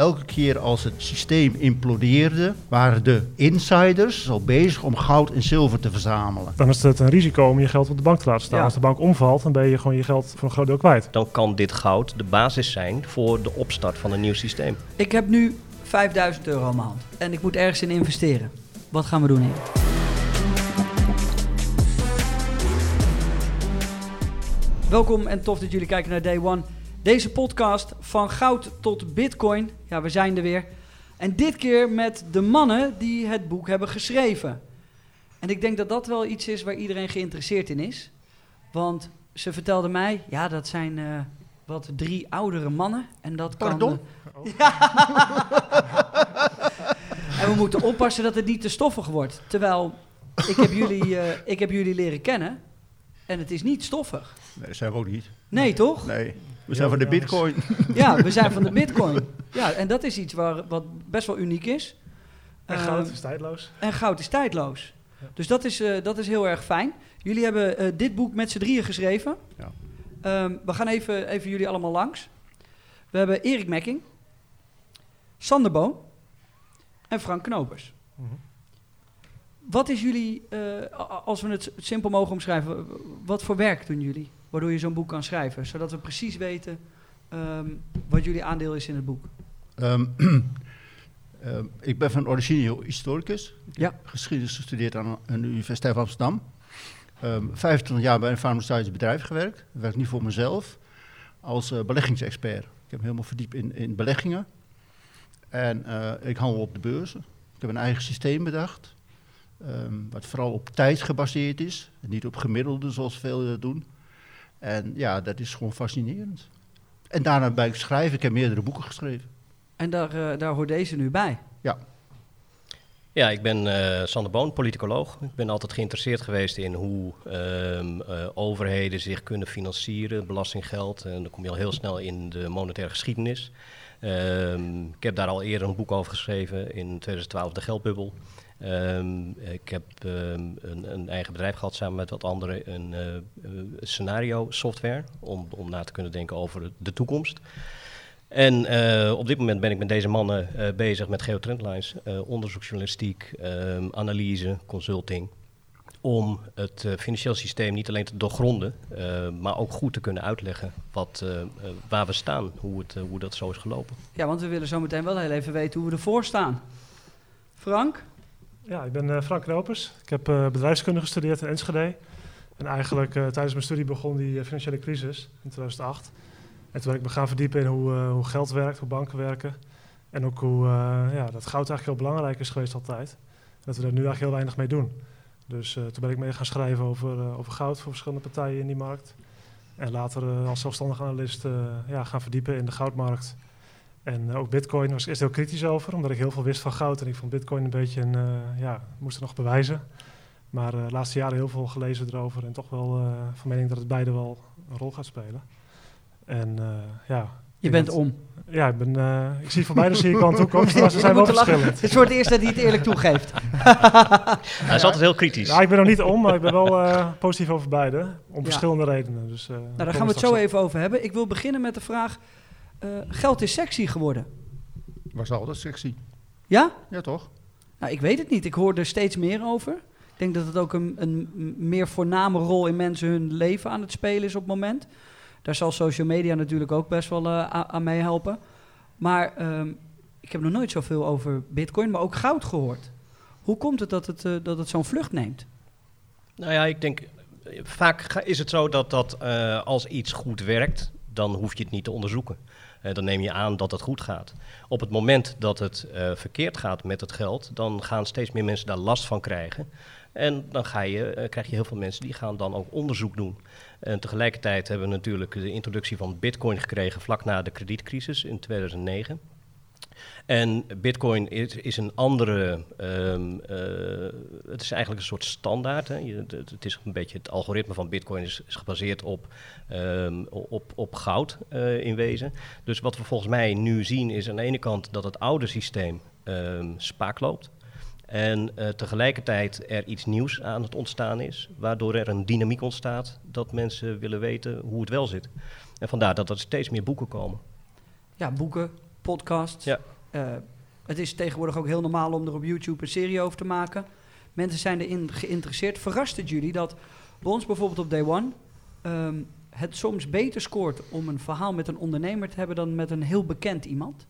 elke keer als het systeem implodeerde, waren de insiders al bezig om goud en zilver te verzamelen. Dan is het een risico om je geld op de bank te laten staan. Ja. Als de bank omvalt, dan ben je gewoon je geld voor een groot deel kwijt. Dan kan dit goud de basis zijn voor de opstart van een nieuw systeem. Ik heb nu 5000 euro aan mijn hand. En ik moet ergens in investeren. Wat gaan we doen hier? Welkom en tof dat jullie kijken naar Day One. Deze podcast van goud tot bitcoin. Ja, we zijn er weer. En dit keer met de mannen die het boek hebben geschreven. En ik denk dat dat wel iets is waar iedereen geïnteresseerd in is. Want ze vertelden mij, ja, dat zijn eh, wat drie oudere mannen. En dat kan... Pardon? En we moeten oppassen dat het niet te stoffig wordt. Terwijl, ik heb jullie, eh, ik heb jullie leren kennen en het is niet stoffig. Nee, dat zijn we ook niet. Nee, toch? Nee, we zijn van de bitcoin. Ja, we zijn van de bitcoin. Ja, en dat is iets waar, wat best wel uniek is. En Eh, goud is tijdloos. en goud is tijdloos. Ja. Dus dat is, eh, dat is heel erg fijn. Jullie hebben eh, dit boek met z'n drieën geschreven. Ja. Ehm, we gaan even, even jullie allemaal langs. We hebben Erik Mekking, Sander Boon en Frank Knopers. Mhm. Wat is jullie, eh, als we het simpel mogen omschrijven, wat voor werk doen jullie? Waardoor je zo'n boek kan schrijven, zodat we precies weten ehm, wat jullie aandeel is in het boek. Ehm, ehm, ik ben van origine historicus. Ik Ja. heb geschiedenis gestudeerd aan, de Universiteit van Amsterdam. Ehm 25 jaar bij een farmaceutisch bedrijf gewerkt. Ik werk nu voor mezelf als eh, beleggingsexpert. Ik heb me helemaal verdiept in, in beleggingen. En eh, ik handel op de beurzen. Ik heb een eigen systeem bedacht. wat vooral op tijd gebaseerd is. En niet op gemiddelde zoals veel dat doen. En ja, dat is gewoon fascinerend. En daarna ben ik schrijven. Ik heb meerdere boeken geschreven. En daar, eh, daar hoort deze nu bij. Ja, ik ben eh, Sander Boon, politicoloog. Ik ben altijd geïnteresseerd geweest in hoe ehm, eh, overheden zich kunnen financieren, belastinggeld. En dan kom je al heel snel in de monetaire geschiedenis. Ehm, ik heb daar al eerder een boek over geschreven, in 2012 De Geldbubbel. Ehm, ik heb ehm, een, een eigen bedrijf gehad samen met wat anderen, een eh, scenario software, om, om na te kunnen denken over de toekomst. En eh, op dit moment ben ik met deze mannen eh, bezig met geotrendlines, onderzoeksjournalistiek, ehm, analyse, consulting. Om het financieel systeem niet alleen te doorgronden, maar ook goed te kunnen uitleggen wat, waar we staan, hoe, het, hoe dat zo is gelopen. Ja, want we willen zo meteen wel heel even weten hoe we ervoor staan. Frank? Ja, ik ben eh, Frank Knopers. Ik heb eh, bedrijfskunde gestudeerd in Enschede. En eigenlijk eh, tijdens mijn studie begon die financiële crisis in 2008. En toen ben ik me gaan verdiepen in hoe, hoe geld werkt, hoe banken werken. En ook hoe ja, dat goud eigenlijk heel belangrijk is geweest altijd. Dat we daar nu eigenlijk heel weinig mee doen. Dus toen ben ik mee gaan schrijven over, over goud voor verschillende partijen in die markt. En later als zelfstandig analist ja, gaan verdiepen in de goudmarkt. En eh, ook bitcoin was ik eerst heel kritisch over, omdat ik heel veel wist van goud. En ik vond bitcoin een beetje een, eh, ja, moest het nog bewijzen. Maar eh, de laatste jaren heel veel gelezen erover. En toch wel eh, van mening dat het beide wel een rol gaat spelen. En eh, ja. Je bent om. Ja, ik, ben, eh, ik zie voor beide zie ik wel een toekomst, maar ze zijn wel verschillend. Het is voor het eerst dat hij het eerlijk toegeeft. Hij is altijd heel kritisch. Ja, ik ben nog niet om, maar ik ben wel eh, positief over beide. Om Ja. verschillende redenen. Dus, eh, Nou, daar gaan we het zo even over hebben. Ik wil beginnen met de vraag: eh, geld is sexy geworden. Was altijd sexy. Ja? Ja, toch? Nou, ik weet het niet. Ik hoor er steeds meer over. Ik denk dat het ook een, een meer voorname rol in mensen hun leven aan het spelen is op het moment. Daar zal social media natuurlijk ook best wel eh, a- aan meehelpen. Maar ehm, ik heb nog nooit zoveel over bitcoin, maar ook goud gehoord. Hoe komt het dat het, eh, dat het zo'n vlucht neemt? Nou ja, ik denk, vaak is het zo dat, dat eh, als iets goed werkt, dan hoef je het niet te onderzoeken. Eh, dan neem je aan dat het goed gaat. Op het moment dat het eh, verkeerd gaat met het geld, dan gaan steeds meer mensen daar last van krijgen. En dan ga je, eh, krijg je heel veel mensen die gaan dan ook onderzoek doen. En tegelijkertijd hebben we natuurlijk de introductie van Bitcoin gekregen vlak na de kredietcrisis in 2009. En Bitcoin is, is een andere. ehm, eh, het is eigenlijk een soort standaard. Hè. Het, is een beetje het algoritme van Bitcoin is, is gebaseerd op, ehm, op, op goud eh, in wezen. Dus wat we volgens mij nu zien is aan de ene kant dat het oude systeem ehm, spaak loopt. En eh, tegelijkertijd er iets nieuws aan het ontstaan is, waardoor er een dynamiek ontstaat dat mensen willen weten hoe het wel zit. En vandaar dat er steeds meer boeken komen. Ja, boeken, podcasts. Ja. Eh, het is tegenwoordig ook heel normaal om er op YouTube een serie over te maken. Mensen zijn erin geïnteresseerd. Verrast het jullie dat bij ons bijvoorbeeld op Day One ehm, het soms beter scoort om een verhaal met een ondernemer te hebben dan met een heel bekend iemand?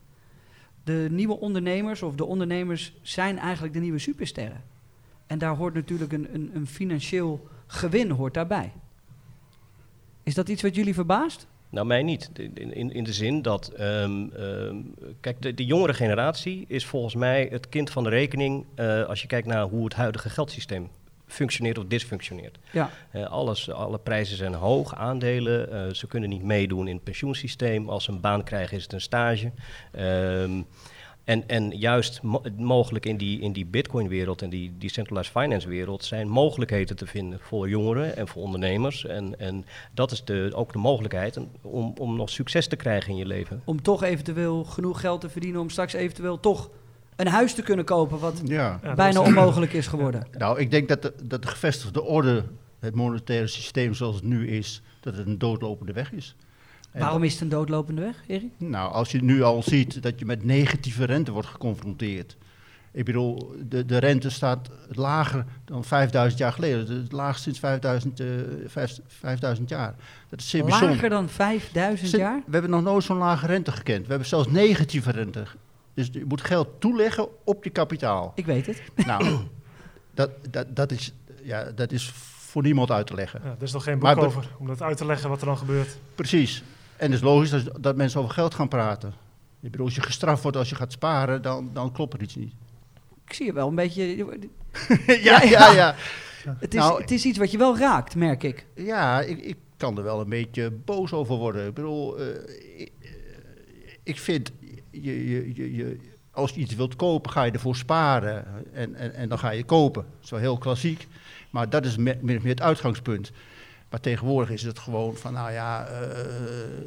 De nieuwe ondernemers of de ondernemers zijn eigenlijk de nieuwe supersterren. En daar hoort natuurlijk een, een, een financieel gewin hoort daarbij. Is dat iets wat jullie verbaast? Nou, mij niet. In, in, in de zin dat, ehm, ehm, kijk, de, de jongere generatie is volgens mij het kind van de rekening eh, als je kijkt naar hoe het huidige geldsysteem functioneert of dysfunctioneert. Ja. Eh, alles, alle prijzen zijn hoog, aandelen, eh, ze kunnen niet meedoen in het pensioensysteem. Als ze een baan krijgen is het een stage. Ehm, en, en juist mo- mogelijk in die, in die bitcoin-wereld en die decentralized finance-wereld zijn mogelijkheden te vinden voor jongeren en voor ondernemers. En, en dat is de, ook de mogelijkheid om, om nog succes te krijgen in je leven. Om toch eventueel genoeg geld te verdienen om straks eventueel toch een huis te kunnen kopen wat Ja. Ja, dat bijna is- onmogelijk is geworden. Nou, ik denk dat de, dat de gevestigde orde, het monetaire systeem zoals het nu is, dat het een doodlopende weg is. Waarom is het een doodlopende weg, Erik? Nou, als je nu al ziet dat je met negatieve rente wordt geconfronteerd. Ik bedoel, de, de rente staat lager dan 5000 jaar geleden. Het laagst sinds 5000, eh, vijf- 5000 jaar. Dat is zeer bijzonder. Lager dan 5000 Sin- jaar? We hebben nog nooit zo'n lage rente gekend. We hebben zelfs negatieve rente. Dus je moet geld toeleggen op je kapitaal. Ik weet het. nou, dat, dat, dat, is, ja, dat is voor niemand uit te leggen. Ja, er is nog geen boek Maar over om dat uit te leggen wat er dan gebeurt. Precies. En het is logisch dat, dat mensen over geld gaan praten. Ik bedoel, als je gestraft wordt als je gaat sparen, dan, dan klopt er iets niet. Ik zie je wel een beetje... ja, ja, ja. Het is, Nou- het is iets wat je wel raakt, merk ik. Ja, ik, ik kan er wel een beetje boos over worden. Ik bedoel, eh, ik, eh, ik vind, je, je, je, je, als je iets wilt kopen, ga je ervoor sparen. En, en, en dan ga je kopen. Wel heel klassiek. Maar dat is me- min of meer het uitgangspunt. Maar tegenwoordig is het gewoon van, nou ja, eh,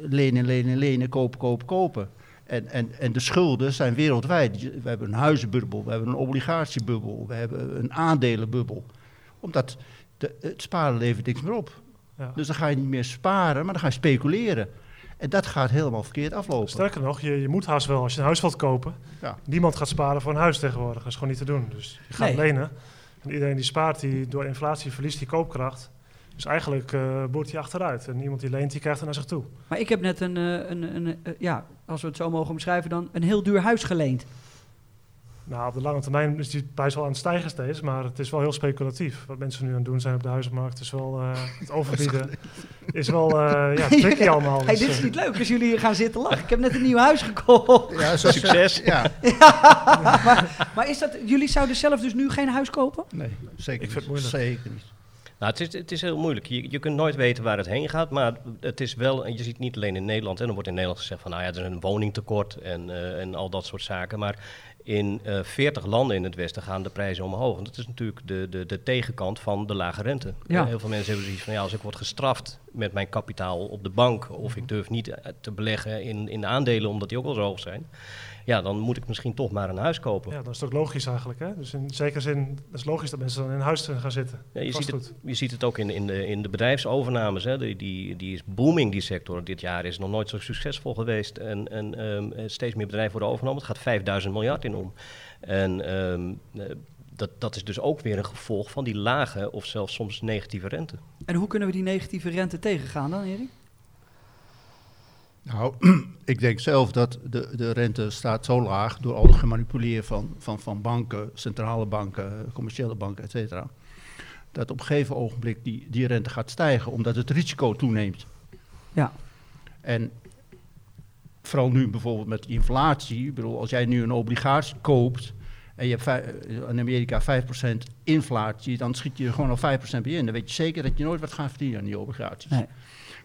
lenen, lenen, lenen, kopen, kopen, kopen. En, en, en de schulden zijn wereldwijd. We hebben een huizenbubbel, we hebben een obligatiebubbel, we hebben een aandelenbubbel. Omdat de, het sparen levert niks meer op. Ja. Dus dan ga je niet meer sparen, maar dan ga je speculeren. En dat gaat helemaal verkeerd aflopen. Sterker nog, je, je moet haast wel, als je een huis wilt kopen, Ja. niemand gaat sparen voor een huis tegenwoordig. Dat is gewoon niet te doen. Dus je gaat Nee. lenen. En iedereen die spaart, die door inflatie verliest die koopkracht. Dus eigenlijk eh boert hij achteruit. En iemand die leent, die krijgt het naar zich toe. Maar ik heb net een, eh, een, een eh, ja, als we het zo mogen omschrijven dan, een heel duur huis geleend. Nou, op de lange termijn is die prijs wel aan het stijgen steeds, maar het is wel heel speculatief. Wat mensen nu aan het doen zijn op de huizenmarkt, is wel eh, het overbieden. Is wel, eh ja, tricky allemaal. Hey, Dus, dit is eh, niet leuk als jullie hier gaan zitten lachen. Ik heb net een nieuw huis gekocht. Ja, zo Succes. Ja, Maar is dat, jullie zouden zelf dus nu geen huis kopen? nee, zeker Ik vind het moeilijk. Zeker niet. Nou, het is, het is heel moeilijk. Je, je kunt nooit weten waar het heen gaat, maar het is wel, je ziet niet alleen in Nederland, en er wordt in Nederland gezegd van, nou ja, er is een woningtekort en, eh, en al dat soort zaken, maar in eh 40 landen in het Westen gaan de prijzen omhoog. En dat is natuurlijk de, de, de tegenkant van de lage rente. Ja. Heel veel mensen hebben zoiets van, ja, als ik word gestraft met mijn kapitaal op de bank, of ik durf niet eh, te beleggen in, in aandelen omdat die ook wel zo hoog zijn, ja, dan moet ik misschien toch maar een huis kopen. ja, dat is ook logisch eigenlijk. Hè? Dus in zekere zin is het logisch dat mensen dan in een huis gaan zitten. Ja, je, ziet het, je ziet het ook in, in, de, in de bedrijfsovernames. Hè. Die, die, die is booming, die sector. Dit jaar is nog nooit zo succesvol geweest. En, en ehm, eh, steeds meer bedrijven worden overgenomen. Het gaat 5000 miljard in om. En ehm, eh, dat, dat is dus ook weer een gevolg van die lage of zelfs soms negatieve rente. En hoe kunnen we die negatieve rente tegengaan dan, Erik? Nou, ik denk zelf dat de, de rente staat zo laag door al het gemanipuleer van, van, van banken, centrale banken, commerciële banken, et cetera. Dat op een gegeven ogenblik die, die rente gaat stijgen, omdat het risico toeneemt. Ja. En vooral nu bijvoorbeeld met inflatie. Ik bedoel, als jij nu een obligatie koopt en je hebt eh, in Amerika 5% inflatie, dan schiet je er gewoon al 5% bij in. Dan weet je zeker dat je nooit wat gaat verdienen aan die obligaties. Nee.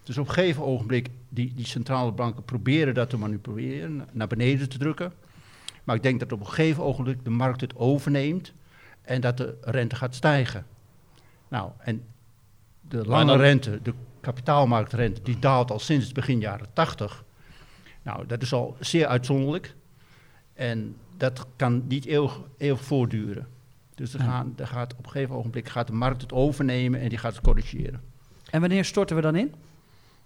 Dus op een gegeven ogenblik, die, die centrale banken proberen dat te manipuleren, naar beneden te drukken. Maar ik denk dat op een gegeven ogenblik de markt het overneemt en dat de rente gaat stijgen. Nou, en de lange dan- rente, de kapitaalmarktrente, die daalt al sinds het begin jaren 80. Nou, dat is al zeer uitzonderlijk. En dat kan niet eeuwig, eeuwig voortduren. Dus er, gaan, er gaat op een gegeven ogenblik gaat de markt het overnemen en die gaat het corrigeren. En wanneer storten we dan in?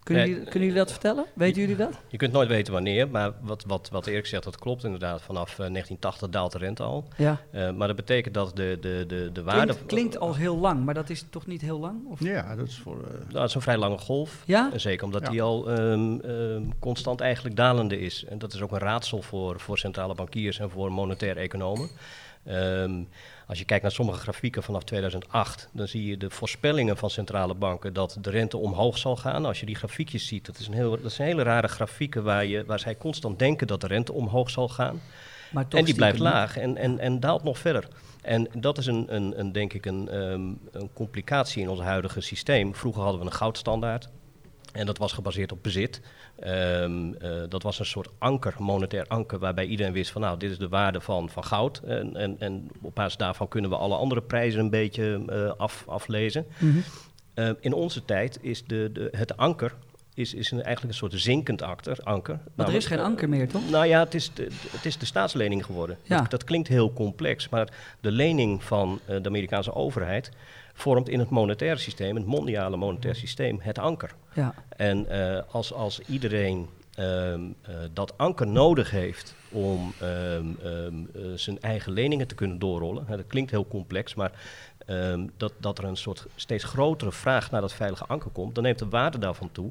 Kunnen, Nee, jullie, kunnen jullie dat vertellen? Weten jullie dat? Je kunt nooit weten wanneer, maar wat, wat, wat Erik zegt, dat klopt inderdaad. Vanaf eh, 1980 daalt de rente al. Ja. Eh, maar dat betekent dat de, de, de, de waarde... Klinkt, klinkt als heel lang, maar dat is toch niet heel lang? Of? Ja, dat is voor... eh, Nou, dat is een vrij lange golf. Ja? Zeker omdat Ja. die al ehm, ehm, constant eigenlijk dalende is. En dat is ook een raadsel voor, voor centrale bankiers en voor monetaire economen. Ehm, als je kijkt naar sommige grafieken vanaf 2008, dan zie je de voorspellingen van centrale banken dat de rente omhoog zal gaan. Als je die grafiekjes ziet, dat, is een heel, dat zijn hele rare grafieken waar, je, waar zij constant denken dat de rente omhoog zal gaan. Maar toch En die blijft laag en, en, en daalt nog verder. En dat is een, een, een denk ik een, ehm, een complicatie in ons huidige systeem. Vroeger hadden we een goudstandaard. En dat was gebaseerd op bezit. Ehm, eh, dat was een soort anker, monetair anker, waarbij iedereen wist van nou, dit is de waarde van, van goud. En, en, en op basis daarvan kunnen we alle andere prijzen een beetje eh, af, aflezen. Mhm. Eh, in onze tijd is de, de, het anker is, is een, eigenlijk een soort zinkend anker. anker. Maar er is geen eh, anker meer, toch? nou ja, het is de, het is de staatslening geworden. Ja. Dat, dat klinkt heel complex, maar de lening van de Amerikaanse overheid vormt in het monetaire systeem, het mondiale monetaire systeem, het anker. Ja. En eh, als, als iedereen ehm, eh, dat anker nodig heeft om ehm, ehm, eh, zijn eigen leningen te kunnen doorrollen, hè, dat klinkt heel complex, maar dat, dat er een soort steeds grotere vraag naar dat veilige anker komt, dan neemt de waarde daarvan toe.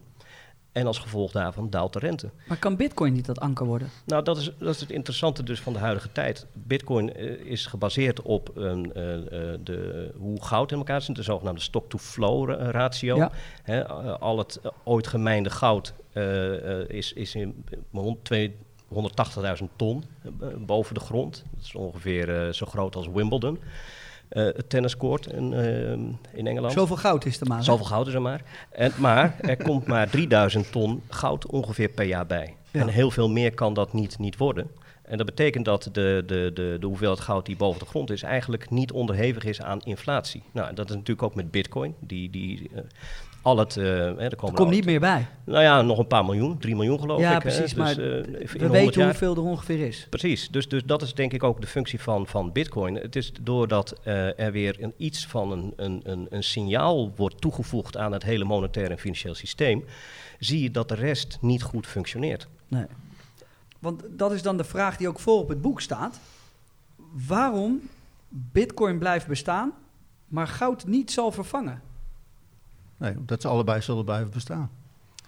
En als gevolg daarvan daalt de rente. Maar kan bitcoin niet dat anker worden? Nou, dat is, dat is het interessante dus van de huidige tijd. Bitcoin eh, is gebaseerd op een, eh, eh, de, hoe goud in elkaar zit, de zogenaamde stock-to-flow ra- ratio. Ja. Al het ooit gemeinde goud is, is in hond- twee- 180.000 ton boven de grond. Dat is ongeveer zo groot als Wimbledon. Eh, het tenniscourt in, eh, in Engeland. Zoveel goud is er maar. hè? Zoveel goud is er maar. En, maar er komt maar 3000 ton goud ongeveer per jaar bij. Ja. En heel veel meer kan dat niet, niet worden. En dat betekent dat de, de, de, de hoeveelheid goud die boven de grond is, eigenlijk niet onderhevig is aan inflatie. Nou, en dat is natuurlijk ook met bitcoin. Die, die, eh, al het, eh, hè, er komen komt niet meer bij. Nou ja, nog een paar miljoen, 3 miljoen geloof Ja, ik. precies, Hè? maar Dus, eh, We 100 weten jaar- hoeveel er ongeveer is. Precies, dus, dus dat is denk ik ook de functie van, van Bitcoin. Het is doordat eh, er weer een, iets van een, een, een, een signaal wordt toegevoegd aan het hele monetaire en financieel systeem, zie je dat de rest niet goed functioneert. Nee. Want dat is dan de vraag die ook voor op het boek staat. Waarom bitcoin blijft bestaan, maar goud niet zal vervangen? Nee, omdat ze allebei zullen blijven bestaan.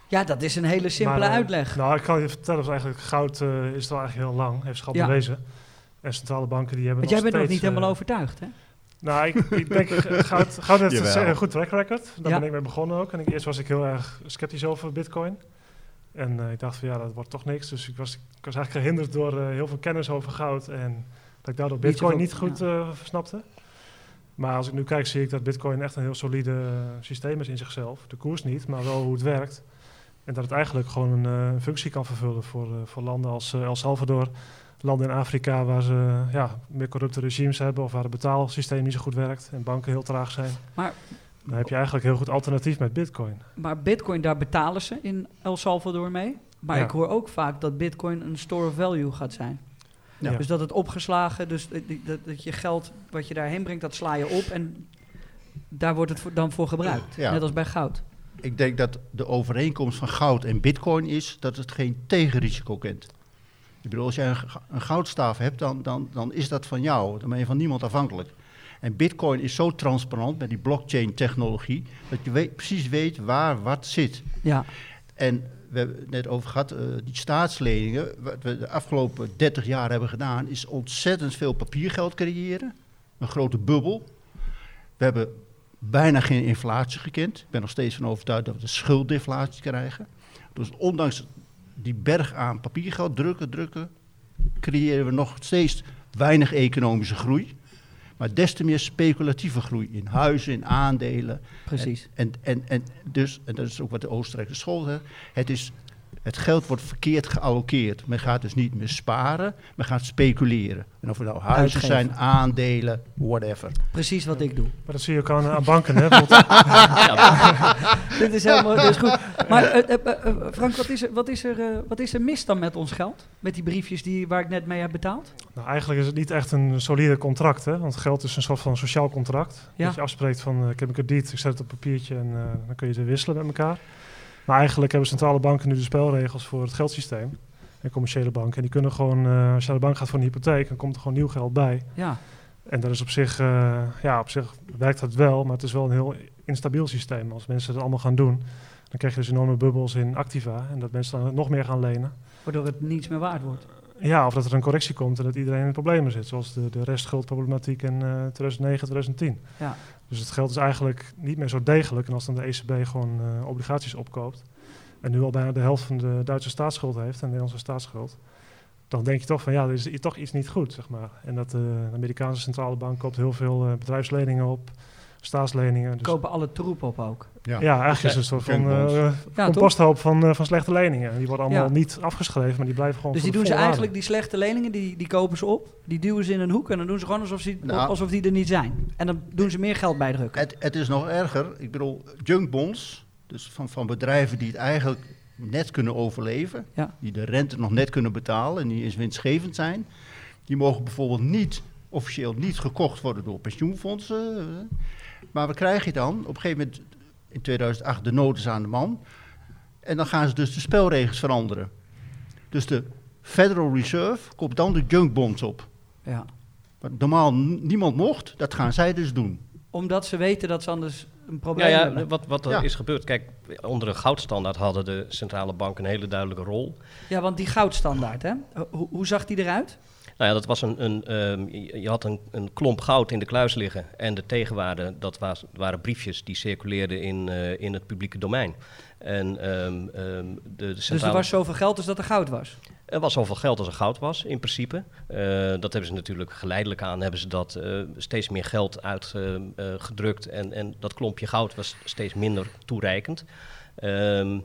Ja, dat is een hele simpele Maar, eh, uitleg. Nou, ik kan je vertellen, eigenlijk goud eh, is al eigenlijk heel lang, heeft zich al Ja. bewezen. En centrale banken die hebben Want jij bent nog niet helemaal eh, overtuigd, hè? Nou, ik, ik denk, goud, goud heeft een Jawel. een goed track record. Daar Ja. ben ik mee begonnen ook. En ik, eerst was ik heel erg sceptisch over bitcoin. En eh, ik dacht van ja, dat wordt toch niks. Dus ik was, ik was eigenlijk gehinderd door eh, heel veel kennis over goud. En dat ik daardoor bitcoin niet goed eh snapte. Maar als ik nu kijk, zie ik dat bitcoin echt een heel solide eh, systeem is in zichzelf. De koers niet, maar wel hoe het werkt. En dat het eigenlijk gewoon een eh, functie kan vervullen voor, eh, voor landen als El Salvador. Landen in Afrika waar ze ja, meer corrupte regimes hebben of waar het betaalsysteem niet zo goed werkt en banken heel traag zijn. Maar, Dan heb je eigenlijk een heel goed alternatief met bitcoin. maar bitcoin, daar betalen ze in El Salvador mee. Maar Ja. ik hoor ook vaak dat bitcoin een store of value gaat zijn. Ja. Dus dat het opgeslagen, dus dat, dat, je geld wat je daarheen brengt, dat sla je op en daar wordt het voor- dan voor gebruikt. Ja. Net als bij goud. Ik denk dat de overeenkomst van goud en bitcoin is dat het geen tegenrisico kent. Ik bedoel, als jij een, goudstaaf hebt, dan, dan, dan is dat van jou. Dan ben je van niemand afhankelijk. En bitcoin is zo transparant met die blockchain technologie, dat je weet, precies weet waar wat zit. Ja, En we hebben het net over gehad, eh, die staatsleningen, wat we de afgelopen 30 jaar hebben gedaan, is ontzettend veel papiergeld creëren. Een grote bubbel. We hebben bijna geen inflatie gekend. Ik ben nog steeds van overtuigd dat we de schulddeflatie krijgen. Dus ondanks die berg aan papiergeld drukken, drukken, creëren we nog steeds weinig economische groei. Maar des te meer speculatieve groei in huizen, in aandelen. precies. En, en, en, dus, en dat is ook wat de Oostenrijkse school zegt, het, is, het geld wordt verkeerd gealloceerd. Men gaat dus niet meer sparen, men gaat speculeren. En of het nou huizen Uitgeven. zijn, aandelen, whatever. Precies wat ik doe. Maar dat zie je ook aan, aan banken. Hè? Dit is helemaal dit is goed. Maar eh, eh, eh, Frank, wat is, er, wat, is er, wat is er mis dan met ons geld? Met die briefjes die, waar ik net mee heb betaald? nou, eigenlijk is het niet echt een solide contract. Hè? Want geld is een soort van sociaal contract. Ja. Dat je afspreekt van, eh, ik heb een krediet, ik zet het op papiertje en eh, dan kun je het weer wisselen met elkaar. Maar eigenlijk hebben centrale banken nu de spelregels voor het geldsysteem. En commerciële banken. En die kunnen gewoon, eh, als je naar de bank gaat voor een hypotheek, dan komt er gewoon nieuw geld bij. Ja, En dat is op zich, eh, ja, op zich werkt dat wel, maar het is wel een heel instabiel systeem. Als mensen het allemaal gaan doen, dan krijg je dus enorme bubbels in activa. En dat mensen dan nog meer gaan lenen. waardoor het niets meer waard wordt. Ja, of dat er een correctie komt en dat iedereen in problemen zit. Zoals de, de restschuldproblematiek in eh 2009, 2010. Ja. Dus het geld is eigenlijk niet meer zo degelijk. En als dan de ECB gewoon eh, obligaties opkoopt. En nu al bijna de helft van de Duitse staatsschuld heeft en de Nederlandse staatsschuld. Dan denk je toch van ja, er is toch iets niet goed, zeg maar. En dat eh, de Amerikaanse centrale bank koopt heel veel eh, bedrijfsleningen op, staatsleningen. Dus, Kopen alle troep op ook. Ja. ja, eigenlijk is het een soort van Junkbonds. eh, Ja, composthoop van, eh, van slechte leningen. Die worden allemaal Ja. niet afgeschreven, maar die blijven gewoon Dus die doen ze eigenlijk, die slechte leningen, die, die kopen ze op. Die duwen ze in een hoek en dan doen ze gewoon alsof, ze, Nou. alsof die er niet zijn. En dan doen ze meer geld bijdrukken. Het, het is nog erger. Ik bedoel, junkbonds, dus van, van bedrijven die het eigenlijk net kunnen overleven, Ja. die de rente nog net kunnen betalen en die eens winstgevend zijn, die mogen bijvoorbeeld niet, officieel niet gekocht worden door pensioenfondsen. eh, Maar wat krijg je dan? Op een gegeven moment, in 2008, de nood is aan de man. En dan gaan ze dus de spelregels veranderen. Dus de Federal Reserve koopt dan de junkbonds op. Ja. Wat normaal niemand mocht, dat gaan zij dus doen. Omdat ze weten dat ze anders een Ja, probleem ja, hebben. wat, wat er Ja. is gebeurd. Kijk, onder de goudstandaard hadden de centrale banken een hele duidelijke rol. Ja, want die goudstandaard, hè? Hoe, hoe zag die eruit? Nou ja, dat was een, een, ehm, je had een, een klomp goud in de kluis liggen. En de tegenwaarde, dat was, waren briefjes die circuleerden in, eh, in het publieke domein. En ehm, ehm, de, de Dus er was zoveel geld als dat er goud was. Er was zoveel geld als er goud was, in principe. Eh, dat hebben ze natuurlijk geleidelijk aan, hebben ze dat eh, steeds meer geld uitgedrukt. en, en dat klompje goud was steeds minder toereikend. Ehm,